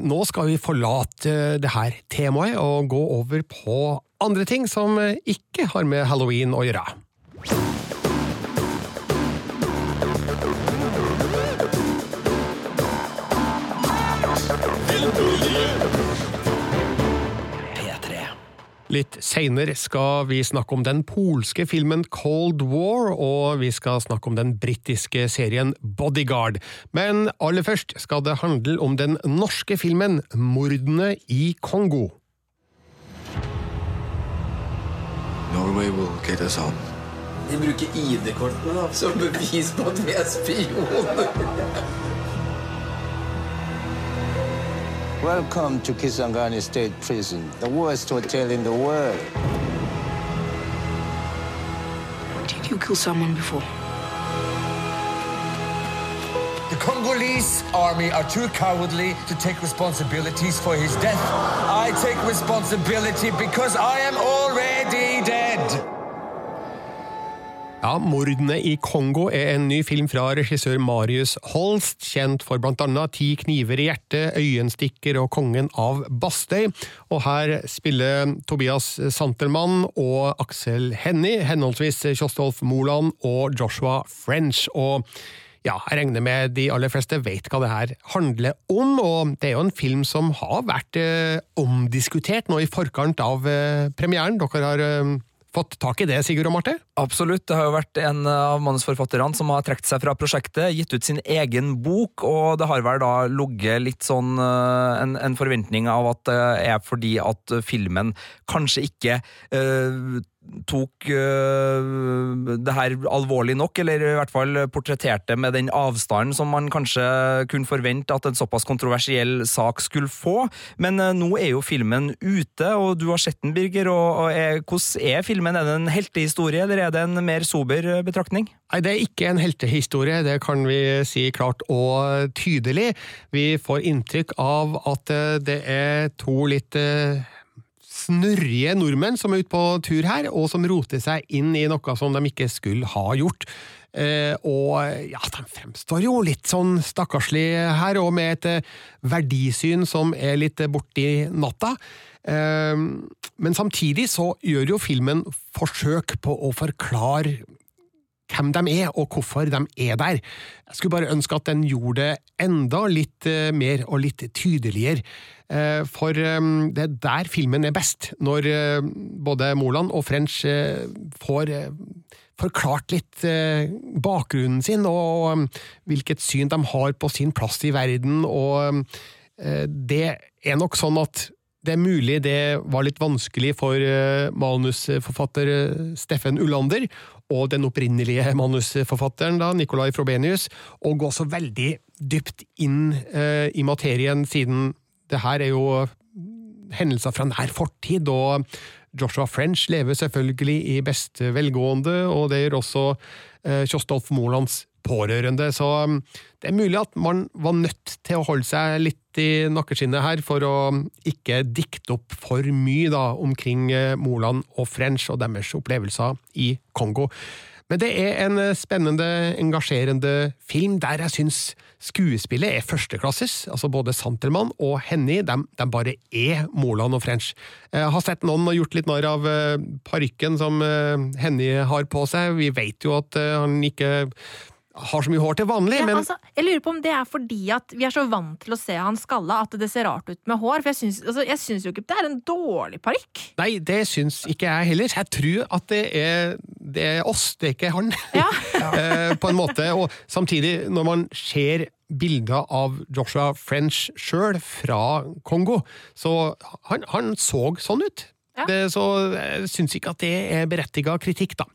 nå skal vi forlate det her temaet og gå over på andre ting som ikke har med halloween å gjøre. Litt seinere skal vi snakke om den polske filmen Cold War, og vi skal snakke om den britiske serien Bodyguard. Men aller først skal det handle om den norske filmen Mordene i Kongo. Norway will get us on. De bruker ID-kortene som bevis på at vi er spioner. Welcome to Kisangani State Prison, the worst hotel in the world. Did you kill someone before? The Congolese army are too cowardly to take responsibilities for his death. I take responsibility because I am already dead. Ja, 'Mordene i Kongo' er en ny film fra regissør Marius Holst, kjent for blant annet 'Ti kniver i hjertet', 'Øyenstikker' og 'Kongen av Bastøy'. Og her spiller Tobias Santelmann og Aksel Hennie, henholdsvis Kjostolf Moland og Joshua French. og ja, jeg regner med de aller fleste vet hva det her handler om, og det er jo en film som har vært eh, omdiskutert nå i forkant av eh, premieren. Dere har eh, fått tak i det, Sigurd og Marte? Absolutt. Det har jo vært en av manusforfatterne som har trukket seg fra prosjektet, gitt ut sin egen bok, og det har vel da ligget litt sånn eh, en, en, forventning av at det er fordi at filmen kanskje ikke uh, tok uh, det her alvorlig nok, eller i hvert fall portretterte med den avstanden som man kanskje kunne forvente at en såpass kontroversiell sak skulle få. Men uh, nå er jo filmen ute, og du har sett den, Birger. og, og er, Hvordan er filmen? Er det en heltehistorie, eller er det en mer sober betraktning? Nei, det er ikke en heltehistorie, det kan vi si klart og tydelig. Vi får inntrykk av at uh, det er to litt snurrige nordmenn som er ute på tur her, og som roter seg inn i noe som de ikke skulle ha gjort. Eh, og ja, de fremstår jo litt sånn stakkarslig her, og med et eh, verdisyn som er litt borti natta. Eh, men samtidig så gjør jo filmen forsøk på å forklare hvem de er, og hvorfor de er der. Jeg skulle bare ønske at den gjorde det enda litt eh, mer og litt tydeligere. Eh, for eh, det er der filmen er best, når både Moland og French får forklart litt bakgrunnen sin, og hvilket syn de har på sin plass i verden, og det er nok sånn at det er mulig det var litt vanskelig for manusforfatter Steffen Ullander og den opprinnelige manusforfatteren, da, Nicolai Frobenius, å gå så veldig dypt inn eh, i materien, siden det her er jo hendelser fra nær fortid, og Joshua French lever selvfølgelig i beste velgående, og det gjør også eh, Kjostolf Molands pårørende, så um, det er mulig at man var nødt til å holde seg litt i nakkeskinnet her for å ikke dikte opp for mye da, omkring eh, Moland og French og deres opplevelser i Kongo. Men det er en eh, spennende, engasjerende film der jeg syns skuespillet er førsteklasses. Altså både Santelmann og Henny, de, de, bare er Moland og French. Jeg har sett noen og gjort litt narr av eh, parykken som Henny har på seg. Vi vet jo at han ikke har så mye hår til vanlig, ja, men altså, Jeg lurer på om det er fordi at vi er så vant til å se han skalla at det ser rart ut med hår. For jeg syns, altså, jeg syns jo ikke det er en dårlig parykk. Nei, det syns ikke jeg heller. Jeg tror at det er, det er oss, det er ikke han. Ja. Eh, på en måte. Og samtidig, når man ser bilder av Joshua French sjøl fra Kongo, så han, han så sånn ut. Det, så jeg syns ikke at det er berettiga kritikk, da.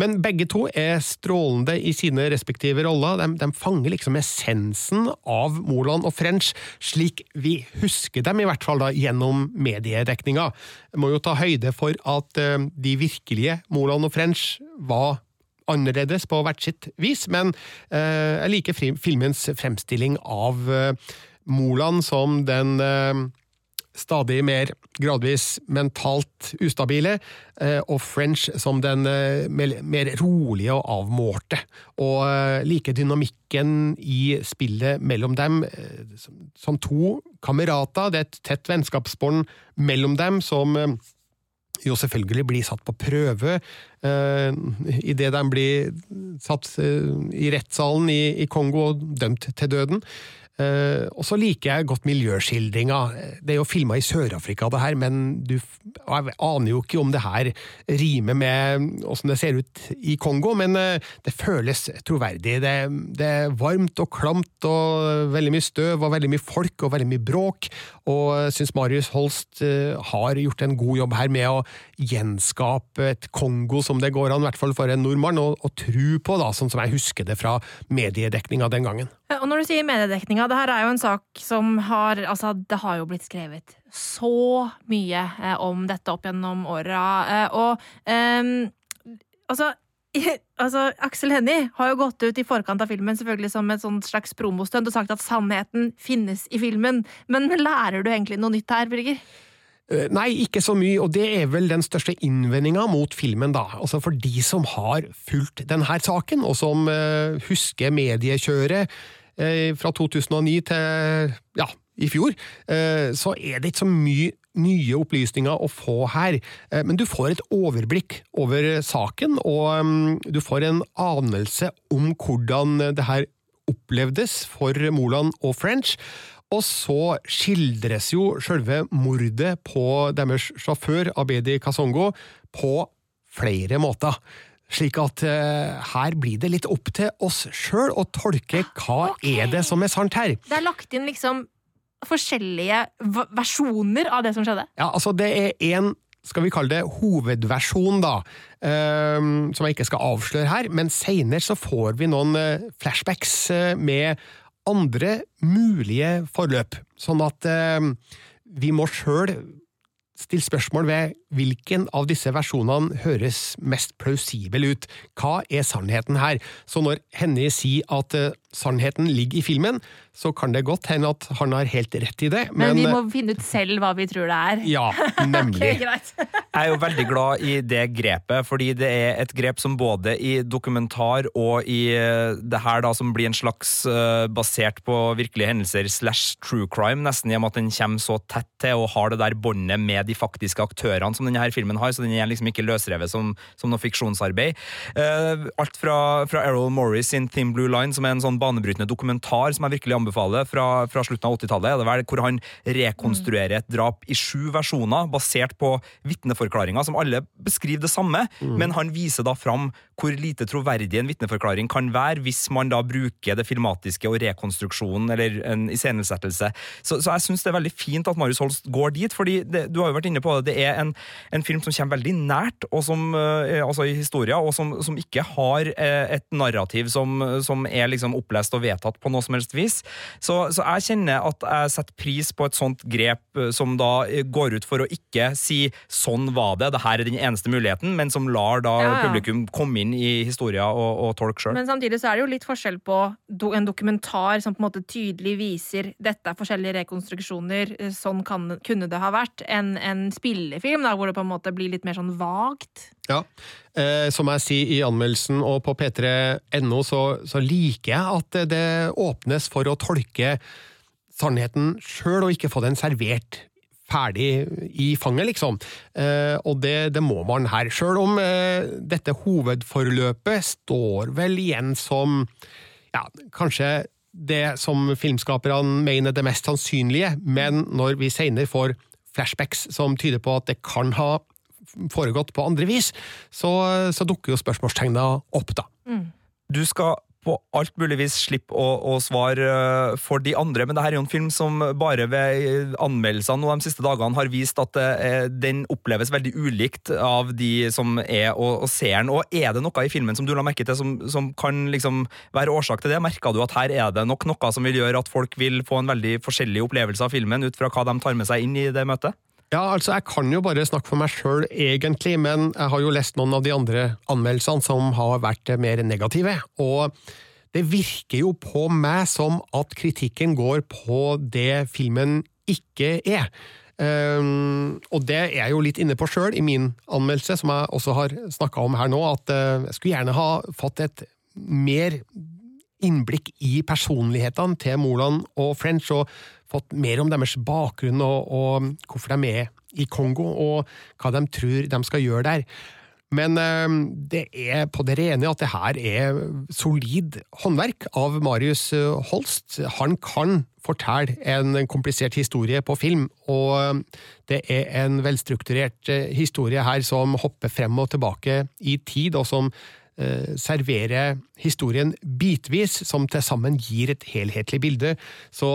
Men begge to er strålende i sine respektive roller. De, de, fanger liksom essensen av Moland og French, slik vi husker dem, i hvert fall da, gjennom mediedekninga. Jeg må jo ta høyde for at uh, de virkelige Moland og French var annerledes på hvert sitt vis, men uh, jeg liker filmens fremstilling av uh, Moland som den stadig mer gradvis mentalt ustabile, eh, og French som den eh, mer rolige og avmålte. Og eh, like dynamikken i spillet mellom dem, som to kamerater, det er et tett vennskapsbånd mellom dem som jo selvfølgelig blir satt på prøve uh, idet de blir satt i rettssalen i, i Kongo og dømt til døden. Uh, og så liker jeg godt miljøskildringa. Det er jo filma i Sør-Afrika, det her, men du jeg aner jo ikke om det her rimer med åssen det ser ut i Kongo, men uh, det føles troverdig. Det, det, er varmt og klamt og veldig mye støv og veldig mye folk og veldig mye bråk, og jeg syns Marius Holst uh, har gjort en god jobb her med å gjenskape et Kongo som det går an, i hvert fall for en nordmann, å, tro på, da, sånn som jeg husker det fra mediedekninga den gangen. Og når du sier mediedekninga, det her er jo en sak som har Altså, det har jo blitt skrevet så mye eh, om dette opp gjennom åra, eh, og eh, altså Altså, Aksel Hennie har jo gått ut i forkant av filmen selvfølgelig som et slags promostunt og sagt at sannheten finnes i filmen, men lærer du egentlig noe nytt her, Birger? Eh, nei, ikke så mye, og det er vel den største innvendinga mot filmen, da. Altså for de som har fulgt denne saken, og som uh, husker mediekjøret uh, fra 2009 til ja, i fjor, så er det ikke så mye nye opplysninger å få her, men du får et overblikk over saken, og um, du får en anelse om hvordan det her opplevdes for Moland og French. Og så skildres jo selve mordet på deres sjåfør Abedi Kasongo på flere måter. Slik at uh, her blir det litt opp til oss sjøl å tolke hva okay. er det som er sant her. Det er lagt inn liksom forskjellige versjoner av det som skjedde? Ja, altså det er en skal vi kalle det hovedversjon, da, um, som jeg ikke skal avsløre her, men seinere så får vi noen uh, flashbacks med andre mulige forløp, sånn at eh, vi må sjøl stille spørsmål ved hvilken av disse versjonene høres mest plausibel ut. Hva er sannheten her? Så når Henny sier at eh, sannheten ligger i filmen, så kan det godt hende at han har helt rett i det. Men, vi må finne ut selv hva vi tror det er. Ja, nemlig. okay, greit. Jeg er jo veldig glad i det grepet, fordi det er et grep som både i dokumentar og i eh, det her da som blir en slags uh, basert på virkelige hendelser slash true crime, nesten i og med at den kommer så tett til og har det der båndet med de faktiske aktørene som denne her filmen har, så den er liksom ikke løsrevet som, som noe fiksjonsarbeid. Uh, alt fra, fra Errol Morris sin Thin Blue Line, som er en sånn banebrytende dokumentar som jeg virkelig anbefaler, fra, fra slutten av 80-tallet, er det vel, hvor han rekonstruerer et drap i sju versjoner, basert på vitneforklaringer som alle beskriver det samme, men han viser da fram hvor lite troverdig en vitneforklaring kan være hvis man da bruker det filmatiske og rekonstruksjonen eller en iscenesettelse. Så, så jeg syns det er veldig fint at Marius Holst går dit, fordi det, du har jo vært inne på det, det er en, en film som kommer veldig nært, og som, eh, altså i historien, og som, som ikke har eh, et narrativ som, som er liksom opplest og vedtatt på noe som helst vis. Så, så jeg kjenner at jeg setter pris på et sånt grep eh, som da eh, går ut for å ikke si 'sånn var det', det her er den eneste muligheten, men som lar da Ja, ja. publikum komme inn i historia og, og tolke sjøl. Men samtidig så er det jo litt forskjell på en dokumentar som på en måte tydelig viser dette er forskjellige rekonstruksjoner, sånn kan, kunne det ha vært, enn en spillefilm da, hvor det på en måte blir litt mer sånn vagt. Ja. Eh, som jeg sier i anmeldelsen og på p3.no, så, så liker jeg at det, åpnes for å tolke sannheten sjøl, og ikke få den servert ferdig i fanget, liksom. Eh, og det, det må man her. Sjøl om eh, dette hovedforløpet står vel igjen som ja, kanskje det som filmskaperne mener det mest sannsynlige, men når vi senere får flashbacks som tyder på at det kan ha foregått på andre vis, så, så dukker jo spørsmålstegna opp, da. Du skal på alt mulig vis slippe å, å svare eh, for de andre, men dette er jo en film som bare ved anmeldelsene og de siste dagene har vist at eh, den oppleves veldig ulikt av de som er og, og ser den. Og er det noe i filmen som du la merke til som, som kan liksom være årsak til det? Merka du at her er det nok noe som vil gjøre at folk vil få en veldig forskjellig opplevelse av filmen ut fra hva de tar med seg inn i det møtet? Ja, altså, jeg kan jo bare snakke for meg sjøl, egentlig, men jeg har jo lest noen av de andre anmeldelsene som har vært mer negative, og det virker jo på meg som at kritikken går på det filmen ikke er. Um, og det er jeg jo litt inne på sjøl i min anmeldelse, som jeg også har snakka om her nå, at uh, jeg skulle gjerne ha fått et mer innblikk i personlighetene til Moland og French, og fått mer om deres bakgrunn og, og hvorfor de er i Kongo, og hva de tror de skal gjøre der. Men eh, det er på det rene at det her er solid håndverk av Marius eh, Holst. Han kan fortelle en komplisert historie på film, og eh, det er en velstrukturert historie her som hopper frem og tilbake i tid, og som eh, serverer historien bitvis, som til sammen gir et helhetlig bilde. Så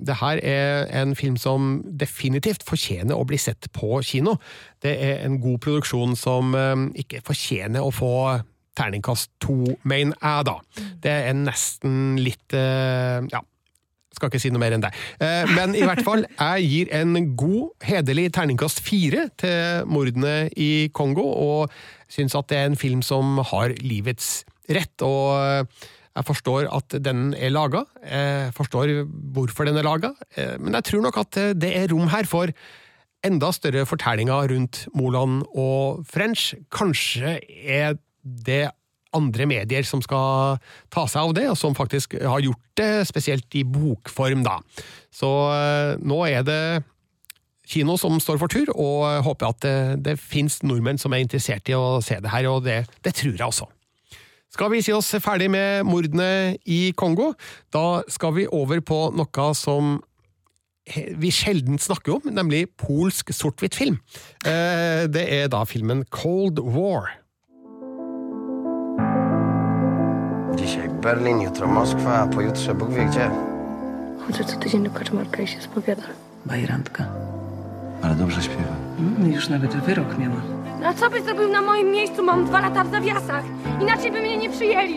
det her er en film som definitivt fortjener å bli sett på kino. Det er en god produksjon som eh, ikke fortjener å få terningkast to, mener jeg, da. Det er nesten litt eh, ja, skal ikke si noe mer enn det. Eh, Men i hvert fall, jeg gir en god, hederlig terningkast fire til mordene i Kongo, og syns at det er en film som har livets rett. og jeg forstår at den er laga, jeg forstår hvorfor den er laga, men jeg tror nok at det er rom her for enda større fortellinger rundt Moland og French. Kanskje er det andre medier som skal ta seg av det, og som faktisk har gjort det, spesielt i bokform, da. Så eh, nå er det kino som står for tur, og jeg håper at det, det fins nordmenn som er interessert i å se det her, og det, det tror jeg også. Skal vi si oss ferdig med mordene i Kongo? Da skal vi over på noe som vi sjelden snakker om, nemlig polsk sort-hvitt-film. Eh, Det er da filmen Cold War. Berlin, jutro Moskwa, a pojutrze Bóg wie gdzie. Chodzę co tydzień do kaczmarka i się spowiadam. Bajerantka. Ale dobrze śpiewa. Mm, już nawet wyrok miała. A co byś zrobił na moim miejscu? Mam dwa lata w zawiasach. Inaczej by mnie nie przyjęli.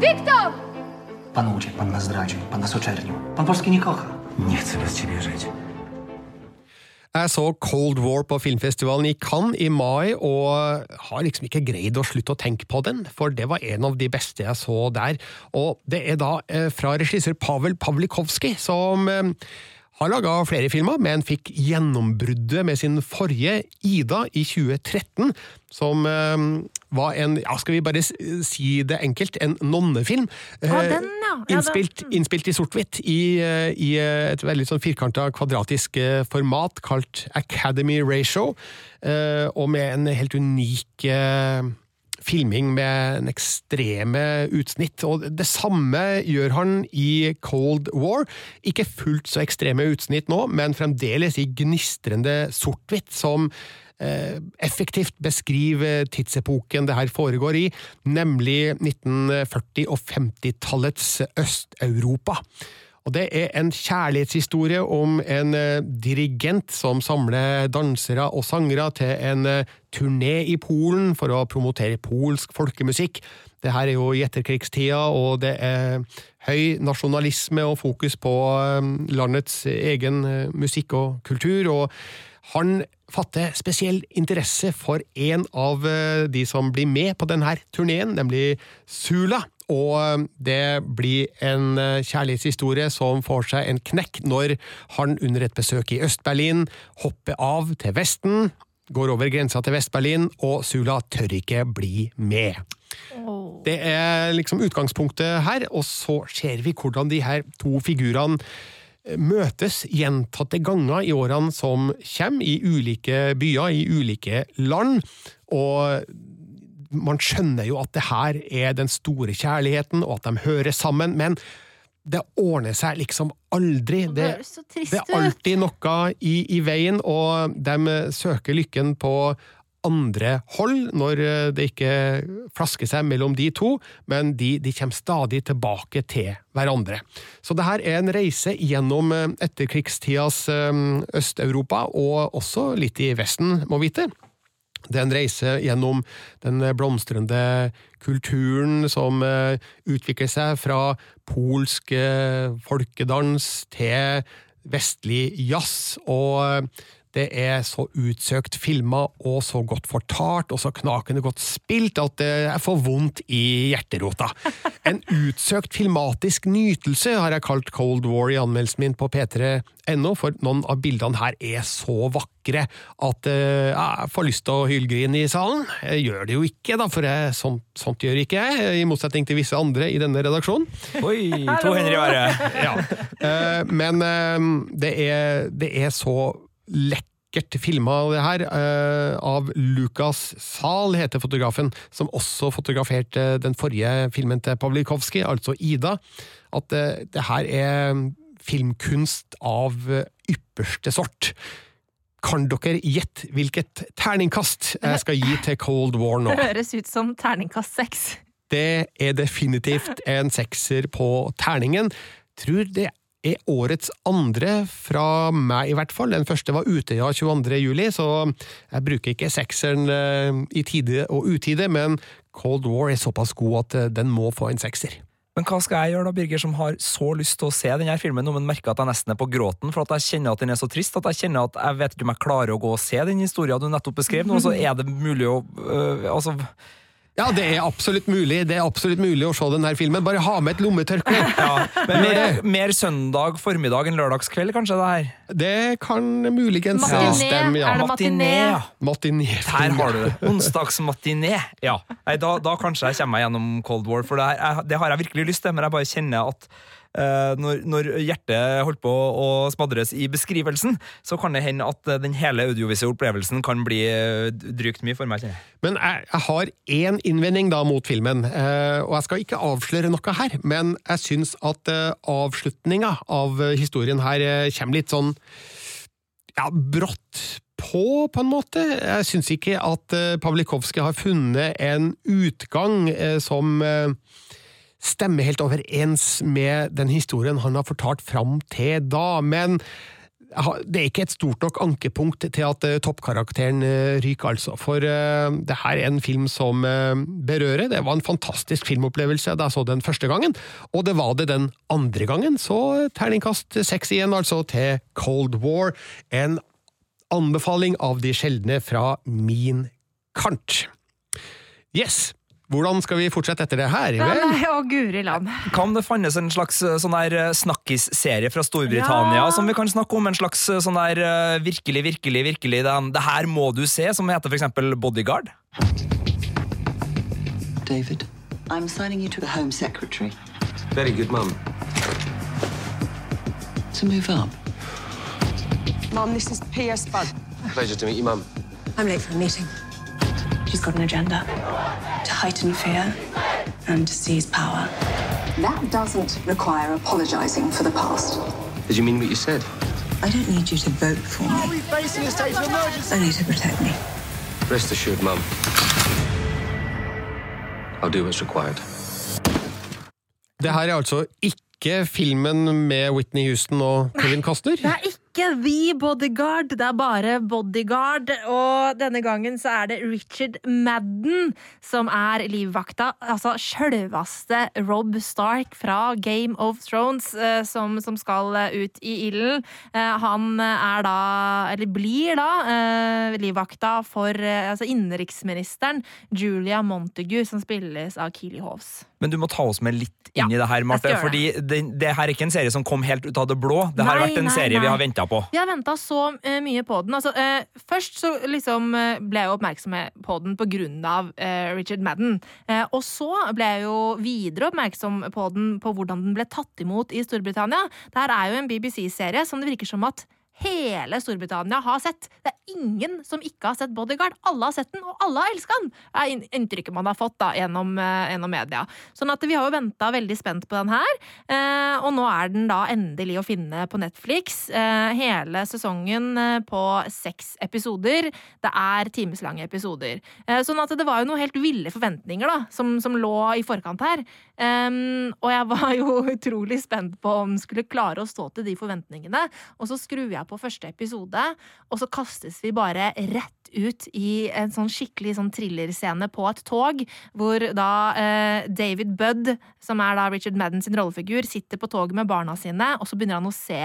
Wiktor! Pan uciekł, pan nas zdradził, pan nas oczernił. Pan Polski nie kocha. Nie chcę bez ciebie żyć. Jeg så Cold War på filmfestivalen i Cannes i mai, og har liksom ikke greid å slutte å tenke på den, for det var en av de beste jeg så der. Og det er da eh, fra regissør Pavel Pavlikovskij, som eh, har laga flere filmer, men fikk gjennombruddet med sin forrige Ida i 2013, som eh, var en, ja, skal vi bare si det enkelt, en nonnefilm. Eh, den, ja. Ja, innspilt, innspilt i sort-hvitt, i, eh, i eh, et veldig sånn firkanta kvadratisk eh, format kalt Academy Ratio, eh, og med en helt unik eh, filming med en ekstreme utsnitt. Og det samme gjør han i Cold War. Ikke fullt så ekstreme utsnitt nå, men fremdeles i gnistrende sort-hvitt, som eh, effektivt beskriver tidsepoken det her foregår i, nemlig 1940- og 50-tallets Øst-Europa. Og det er en kjærlighetshistorie om en eh, dirigent som samler dansere og sangere til en eh, turné i Polen for å promotere polsk folkemusikk. Det her er jo i etterkrigstida, og det er høy nasjonalisme og fokus på eh, landets egen eh, musikk og kultur. og han fatter spesiell interesse for en av eh, de som blir med på denne turneen, nemlig Sula. Og eh, det blir en eh, kjærlighetshistorie som får seg en knekk når han under et besøk i Øst-Berlin hopper av til Vesten, går over grensa til Vest-Berlin, og Sula tør ikke bli med. Det er liksom utgangspunktet her, og så ser vi hvordan de her to figurene møtes gjentatte ganger i årene som kommer, i ulike byer, i ulike land. Og man skjønner jo at det her er den store kjærligheten, og at de hører sammen, men det ordner seg liksom aldri. Det det er alltid noe i, i veien, og de søker lykken på andre hold når det ikke flasker seg mellom de to, men de, de kommer stadig tilbake til hverandre. Så det her er en reise gjennom eh, etterkrigstidas eh, Øst-Europa, og også litt i Vesten, må vite. Det er en reise gjennom den blomstrende kulturen som eh, utvikler seg fra polsk eh, folkedans til vestlig jazz, og eh, det er så utsøkt filma og så godt fortalt og så knakende godt spilt at det jeg får vondt i hjerterota. En utsøkt filmatisk nytelse har jeg kalt Cold War i anmeldelsen min på p3.no, for noen av bildene her er så vakre at eh, jeg får lyst til å hylgrine i salen. Jeg gjør det jo ikke, da, for jeg, sånt, sånt gjør ikke jeg, i motsetning til visse andre i denne redaksjonen. Oi, to hender i været. ja. Eh, men eh, det, er, det er så lekkert filma, det her, eh, av Lukas Zahl, heter fotografen, som også fotograferte den forrige filmen til Pavlikovskij, altså Ida, at eh, det her er filmkunst av ypperste sort. Kan dere gjette hvilket terningkast jeg skal gi til Cold War nå? Det høres ut som terningkast seks. Det er definitivt en sekser på terningen. Tror det er årets andre fra meg, i hvert fall. Den første var Utøya 22. juli, så jeg bruker ikke sekseren eh, i tide og utide, men Cold War er såpass god at eh, den må få en sekser. Men hva skal jeg gjøre da, Birger, som har så lyst til å se denne filmen, men merker at jeg nesten er på gråten, for at jeg kjenner at den er så trist, at jeg kjenner at jeg vet ikke om jeg klarer å gå og se den historien du nettopp beskrev nå, så er det mulig å øh, altså Ja, det er absolutt mulig Det er absolutt mulig å se denne filmen. Bare ha med et lommetørkle! ja, men mer, mer søndag formiddag enn lørdagskveld, kanskje, det her? Det kan muligens Matiné. stemme, ja. Er det matiné? Matiné. Her har du det. Onsdagsmatiné. Ja. Nei, da, da kanskje jeg kommer meg gjennom Cold War, for det, her, jeg, det har jeg virkelig lyst til, men jeg bare kjenner at når, når hjertet holdt på å smadres i beskrivelsen, så kan det hende at eh, den hele audiovisuelle opplevelsen kan bli eh, drygt mye for meg. Men jeg, jeg har én innvending da mot filmen, eh, og jeg skal ikke avsløre noe her, men jeg syns at eh, avslutninga av eh, historien her eh, kommer litt sånn ja, brått på, på en måte. Jeg syns ikke at eh, Pavlikovskij har funnet en utgang eh, som eh, stemmer helt overens med den historien han har fortalt fram til da, men det er ikke et stort nok ankepunkt til at eh, toppkarakteren eh, ryker, altså. For eh, det her er en film som berører. Det var en fantastisk filmopplevelse da jeg så den første gangen, og det var det den andre gangen. Så terningkast seks igjen, altså, til Cold War. En anbefaling av de sjeldne fra min kant. Yes, hvordan skal vi fortsette etter det her? Ja, nei, å, guri land. Kan det fannes en slags eh, sånn der snakkisserie fra Storbritannia Ja. som vi kan snakke om? En slags eh, sånn der eh, virkelig, virkelig, virkelig den, Det her må du se, som heter for eksempel Bodyguard? David, I'm signing you to the Home Secretary Very good, Mum. to move up. Mum, this is P.S. Bud. Pleasure to meet you, Mum. I'm late for a meeting. She's got an agenda to heighten fear and to seize power. That doesn't require apologizing for the past. Did you mean what you said? I don't need you to vote for me, facing a state of emergency? only to protect me. Rest assured, Mum. I'll do what's required. Det her er altså ikke filmen med Whitney Houston og Kevin Costner. Det er ikke The Bodyguard, det er bare Bodyguard. Og denne gangen så er det Richard Madden som er livvakta. Altså sjølveste Rob Stark fra Game of Thrones eh, som, som skal eh, ut i ilden. Eh, han er da, eller blir da, livvakta for altså innenriksministeren Julia Montague, som spilles av Keeley Hoves. Men du må ta oss med litt inn i det her, Marte. Fordi det, det her er ikke en serie som kom helt ut av det blå. Det har vært en nei, serie nei. vi har venta på. Vi har venta så uh, mye på den. Altså, uh, først så liksom uh, ble jeg oppmerksom på den på grunn av Richard Madden. Og så ble jeg jo videre oppmerksom på den på hvordan den ble tatt imot i Storbritannia. Det her er jo en BBC-serie som det virker som at hele Storbritannia har sett. Det er ingen som ikke har sett Bodyguard. Alle har sett den, og alle har elska den! er inntrykket man har fått da, gjennom, eh, gjennom media. Sånn at vi har jo venta veldig spent på den her, eh, og nå er den da endelig å finne på Netflix. Eh, hele sesongen på seks episoder. Det er timeslange episoder. Sånn at det var jo noen helt ville forventninger da, som, som lå i forkant her. Og jeg var jo utrolig spent på om skulle klare å stå til de forventningene. Og så skrur jeg på første episode, og så kastes vi bare rett ut i en sånn skikkelig sånn thrillerscene på et tog, hvor da eh, David Budd, som er da Richard Madden sin rollefigur, sitter på toget med barna sine, og så begynner han å se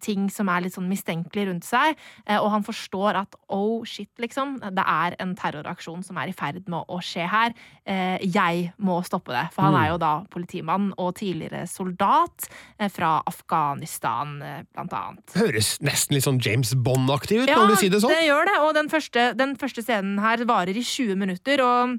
ting som er litt sånn mistenkelig rundt seg, eh, og han forstår at oh shit, liksom, det er en terroraksjon som er i ferd med å skje her. Eh, Jeg må stoppe det. For han Mm. er jo da politimann og tidligere soldat eh, fra Afghanistan, blant annet. Høres nesten litt sånn James Bond-aktig ut, når du sier det sånn. Ja, det gjør det. Og den første, den første scenen her varer i 20 minutter. og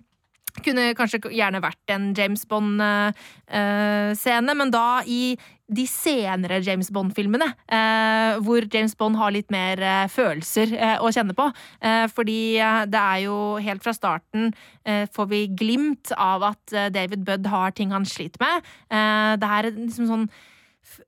kunne kanskje gjerne vært en James Bond-scene, men da i de senere James Bond-filmene, eh, hvor James Bond har litt mer eh, følelser eh, å kjenne på. Eh, fordi eh, det er jo helt fra starten eh, får vi glimt av at eh, David Budd har ting han sliter med. Eh, det er liksom sånn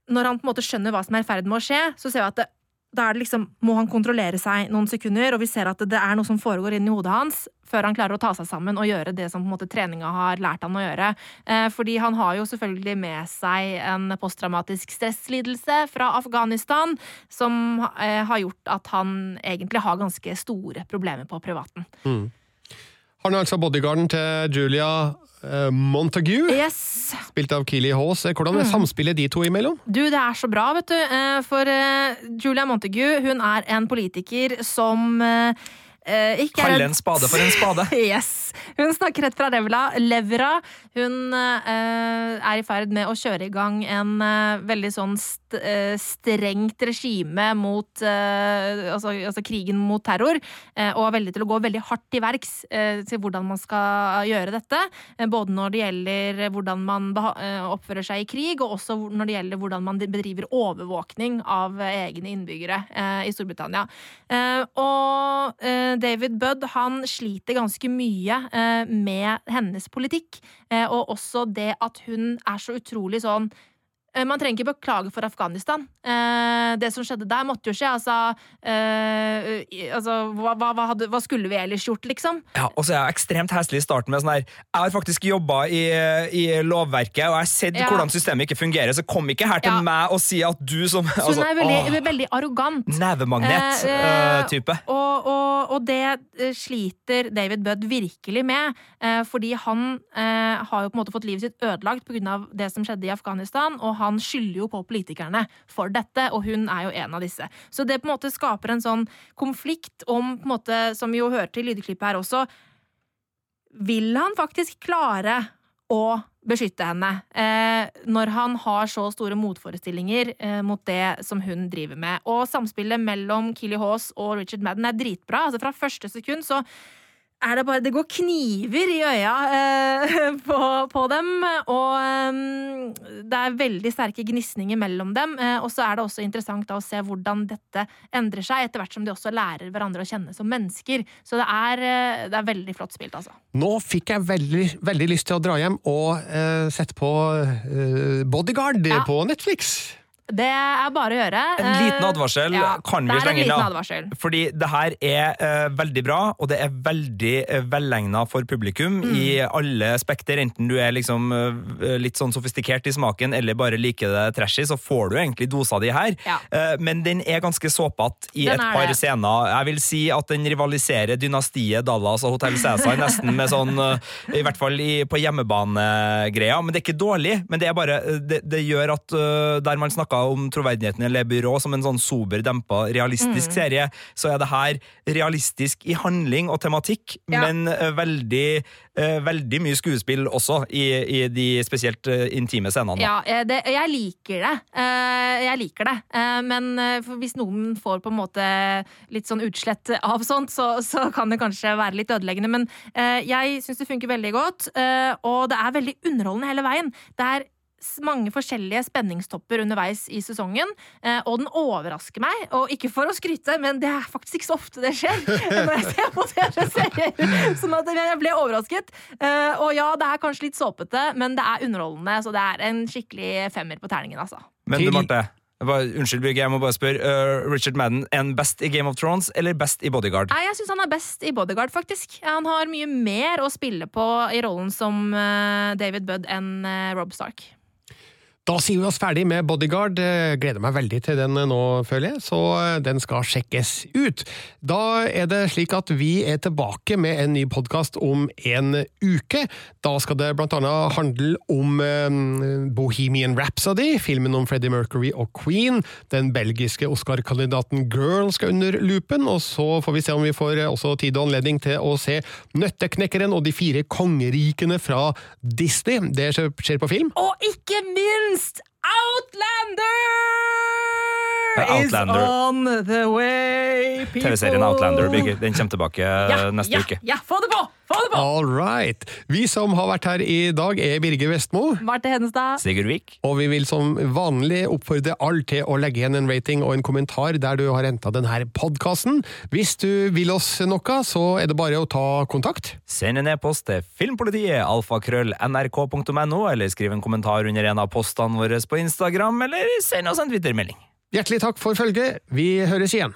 Når han på en måte skjønner hva som er i ferd med å skje, så ser vi at det, da er det liksom, må han kontrollere seg noen sekunder, og vi ser at det, er noe som foregår inni hodet hans, før han klarer å ta seg sammen og gjøre det som på en måte treninga har lært han å gjøre. Eh, fordi han har jo selvfølgelig med seg en posttraumatisk stresslidelse fra Afghanistan, som eh, har gjort at han egentlig har ganske store problemer på privaten. Mm. Han er altså bodyguarden til Julia Montague, Yes. spilt av Keeley Haas. Hvordan er Mm. samspillet de to imellom? Du, det er så bra, vet du. eh, For eh, Julia Montague, hun er en politiker som eh, eh, ikke er Kalle en spade for en spade. yes. Hun snakker rett fra levra. levra. Hun eh, er i ferd med å kjøre i gang en eh, veldig sånn eh, strengt regime mot uh, altså, altså krigen mot terror, uh, og er veldig til å gå veldig hardt til verks til hvordan man skal gjøre dette. Både når det gjelder hvordan man oppfører seg i krig, og også når det gjelder hvordan man bedriver overvåkning av egne innbyggere i Storbritannia. Og David Budd han sliter ganske mye med hennes politikk, og også det at hun er så utrolig sånn man trenger ikke beklage for Afghanistan. Eh, det som skjedde der, måtte jo skje. Altså, eh, altså hva, hva, hadde, hva skulle vi ellers gjort, liksom? Ja, og så er jeg ekstremt heslig i starten med sånn her Jeg har faktisk jobba i, i lovverket, og jeg har sett Ja. hvordan systemet ikke fungerer, så kom ikke her til Ja. meg og si at du som hun altså, er veldig, åh, veldig arrogant. Eh, Nevemagnet-type. og, og, og det eh, sliter David Budd virkelig med, eh, fordi han eh, har jo på en måte fått livet sitt ødelagt pga. det som skjedde i Afghanistan, og han skylder jo på politikerne for dette, og hun er jo en av disse. Så det på en måte skaper en sånn konflikt om, på en måte, som vi jo hørte i lydklippet her også, vil han faktisk klare å beskytte henne eh, når han har så store motforestillinger eh, mot det som hun driver med. Og samspillet mellom Killy Haas og Richard Madden er dritbra. Altså Fra første sekund så er det bare Det går kniver i øya eh, på, på, dem, og eh, det er veldig sterke gnisninger mellom dem. Eh, og så er det også interessant da, å se hvordan dette endrer seg, etter hvert som de også lærer hverandre å kjenne som mennesker. Så det er, eh, det er veldig flott spilt, altså. Nå fikk jeg veldig, veldig lyst til å dra hjem og eh, sette på eh, Bodyguard Ja. på Netflix. Det er bare å gjøre. En liten Eh, advarsel ja, kan vi slenge inn, da. Fordi det her er uh, veldig bra, og det er veldig uh, velegna for publikum Mm. i alle spekter. Enten du er liksom uh, litt sånn sofistikert i smaken eller bare liker det trashy, så får du egentlig dosa di her. Ja. Uh, men den er ganske såpete i Den et par det. scener. Jeg vil si at den rivaliserer dynastiet Dallas og Hotell Cæsar nesten med sånn eh, I hvert fall i, på hjemmebanegreia. Men det er ikke dårlig, men det er bare eh, Det, det gjør at eh, der man snakka om troverdigheten i Le Byrå som en sånn sober, dempa, realistisk Mm. serie, så er det her realistisk i handling og tematikk, Ja. men eh, veldig eh, Veldig mye skuespill også, i, i de spesielt eh, intime scenene. Ja, det, jeg liker det. Jeg liker det. Men hvis noen får på en måte litt sånn utslett av sånt, så, så kan det kanskje være litt ødeleggende. Men jeg syns det funker veldig godt, og det er veldig underholdende hele veien. Det er mange forskjellige spenningstopper underveis i sesongen, eh, og den overrasker meg. Og ikke for å skryte, men det er faktisk ikke så ofte det skjer når jeg ser på TV-serier. Sånn at jeg ble overrasket. Eh, Og ja, det er kanskje litt såpete, men det er underholdende, så det er en skikkelig femmer på terningen, altså. Men du, Marte. bare- Unnskyld, Birgit, jeg må bare spørre. Uh, Richard Madden, en best i Game of Thrones eller best i Bodyguard? Nei, jeg syns han er best i Bodyguard, faktisk. Han har mye mer å spille på i rollen som uh, David Budd enn uh, Rob Stark. Da sier vi oss ferdig med Bodyguard. Eh, Gleder meg veldig til den nå, føler jeg, så eh, den skal sjekkes ut. Da er det slik at vi er tilbake med en ny podkast om en uke. Da skal det blant annet handle om eh, Bohemian Rhapsody, filmen om Freddie Mercury og Queen. Den belgiske Oscar-kandidaten Girl skal under lupen, og så får vi se om vi får eh, også tid og anledning til å se Nøtteknekkeren og de fire kongerikene fra Disney. Det skjer på film. Og ikke minst Outlander! Ja, Outlander. Is on the way, people. TV-serien Outlander den kommer tilbake Ja, neste ja, uke. Ja, få det på! Få det på! All right. Vi som har vært her i dag, er Birger Vestmo. Marte Hedenstad. Sigurd Vik. Og vi vil som vanlig oppfordre alle til å legge igjen en rating og en kommentar der du har henta denne podkasten. Hvis du vil oss noe, så er det bare å ta kontakt. Send en e-post til filmpolitiet, alfakrøll.nrk.no, eller skriv en kommentar under en av postene våre på Instagram, eller send oss en Twitter-melding. Hjertelig takk for følget. Vi høres igjen.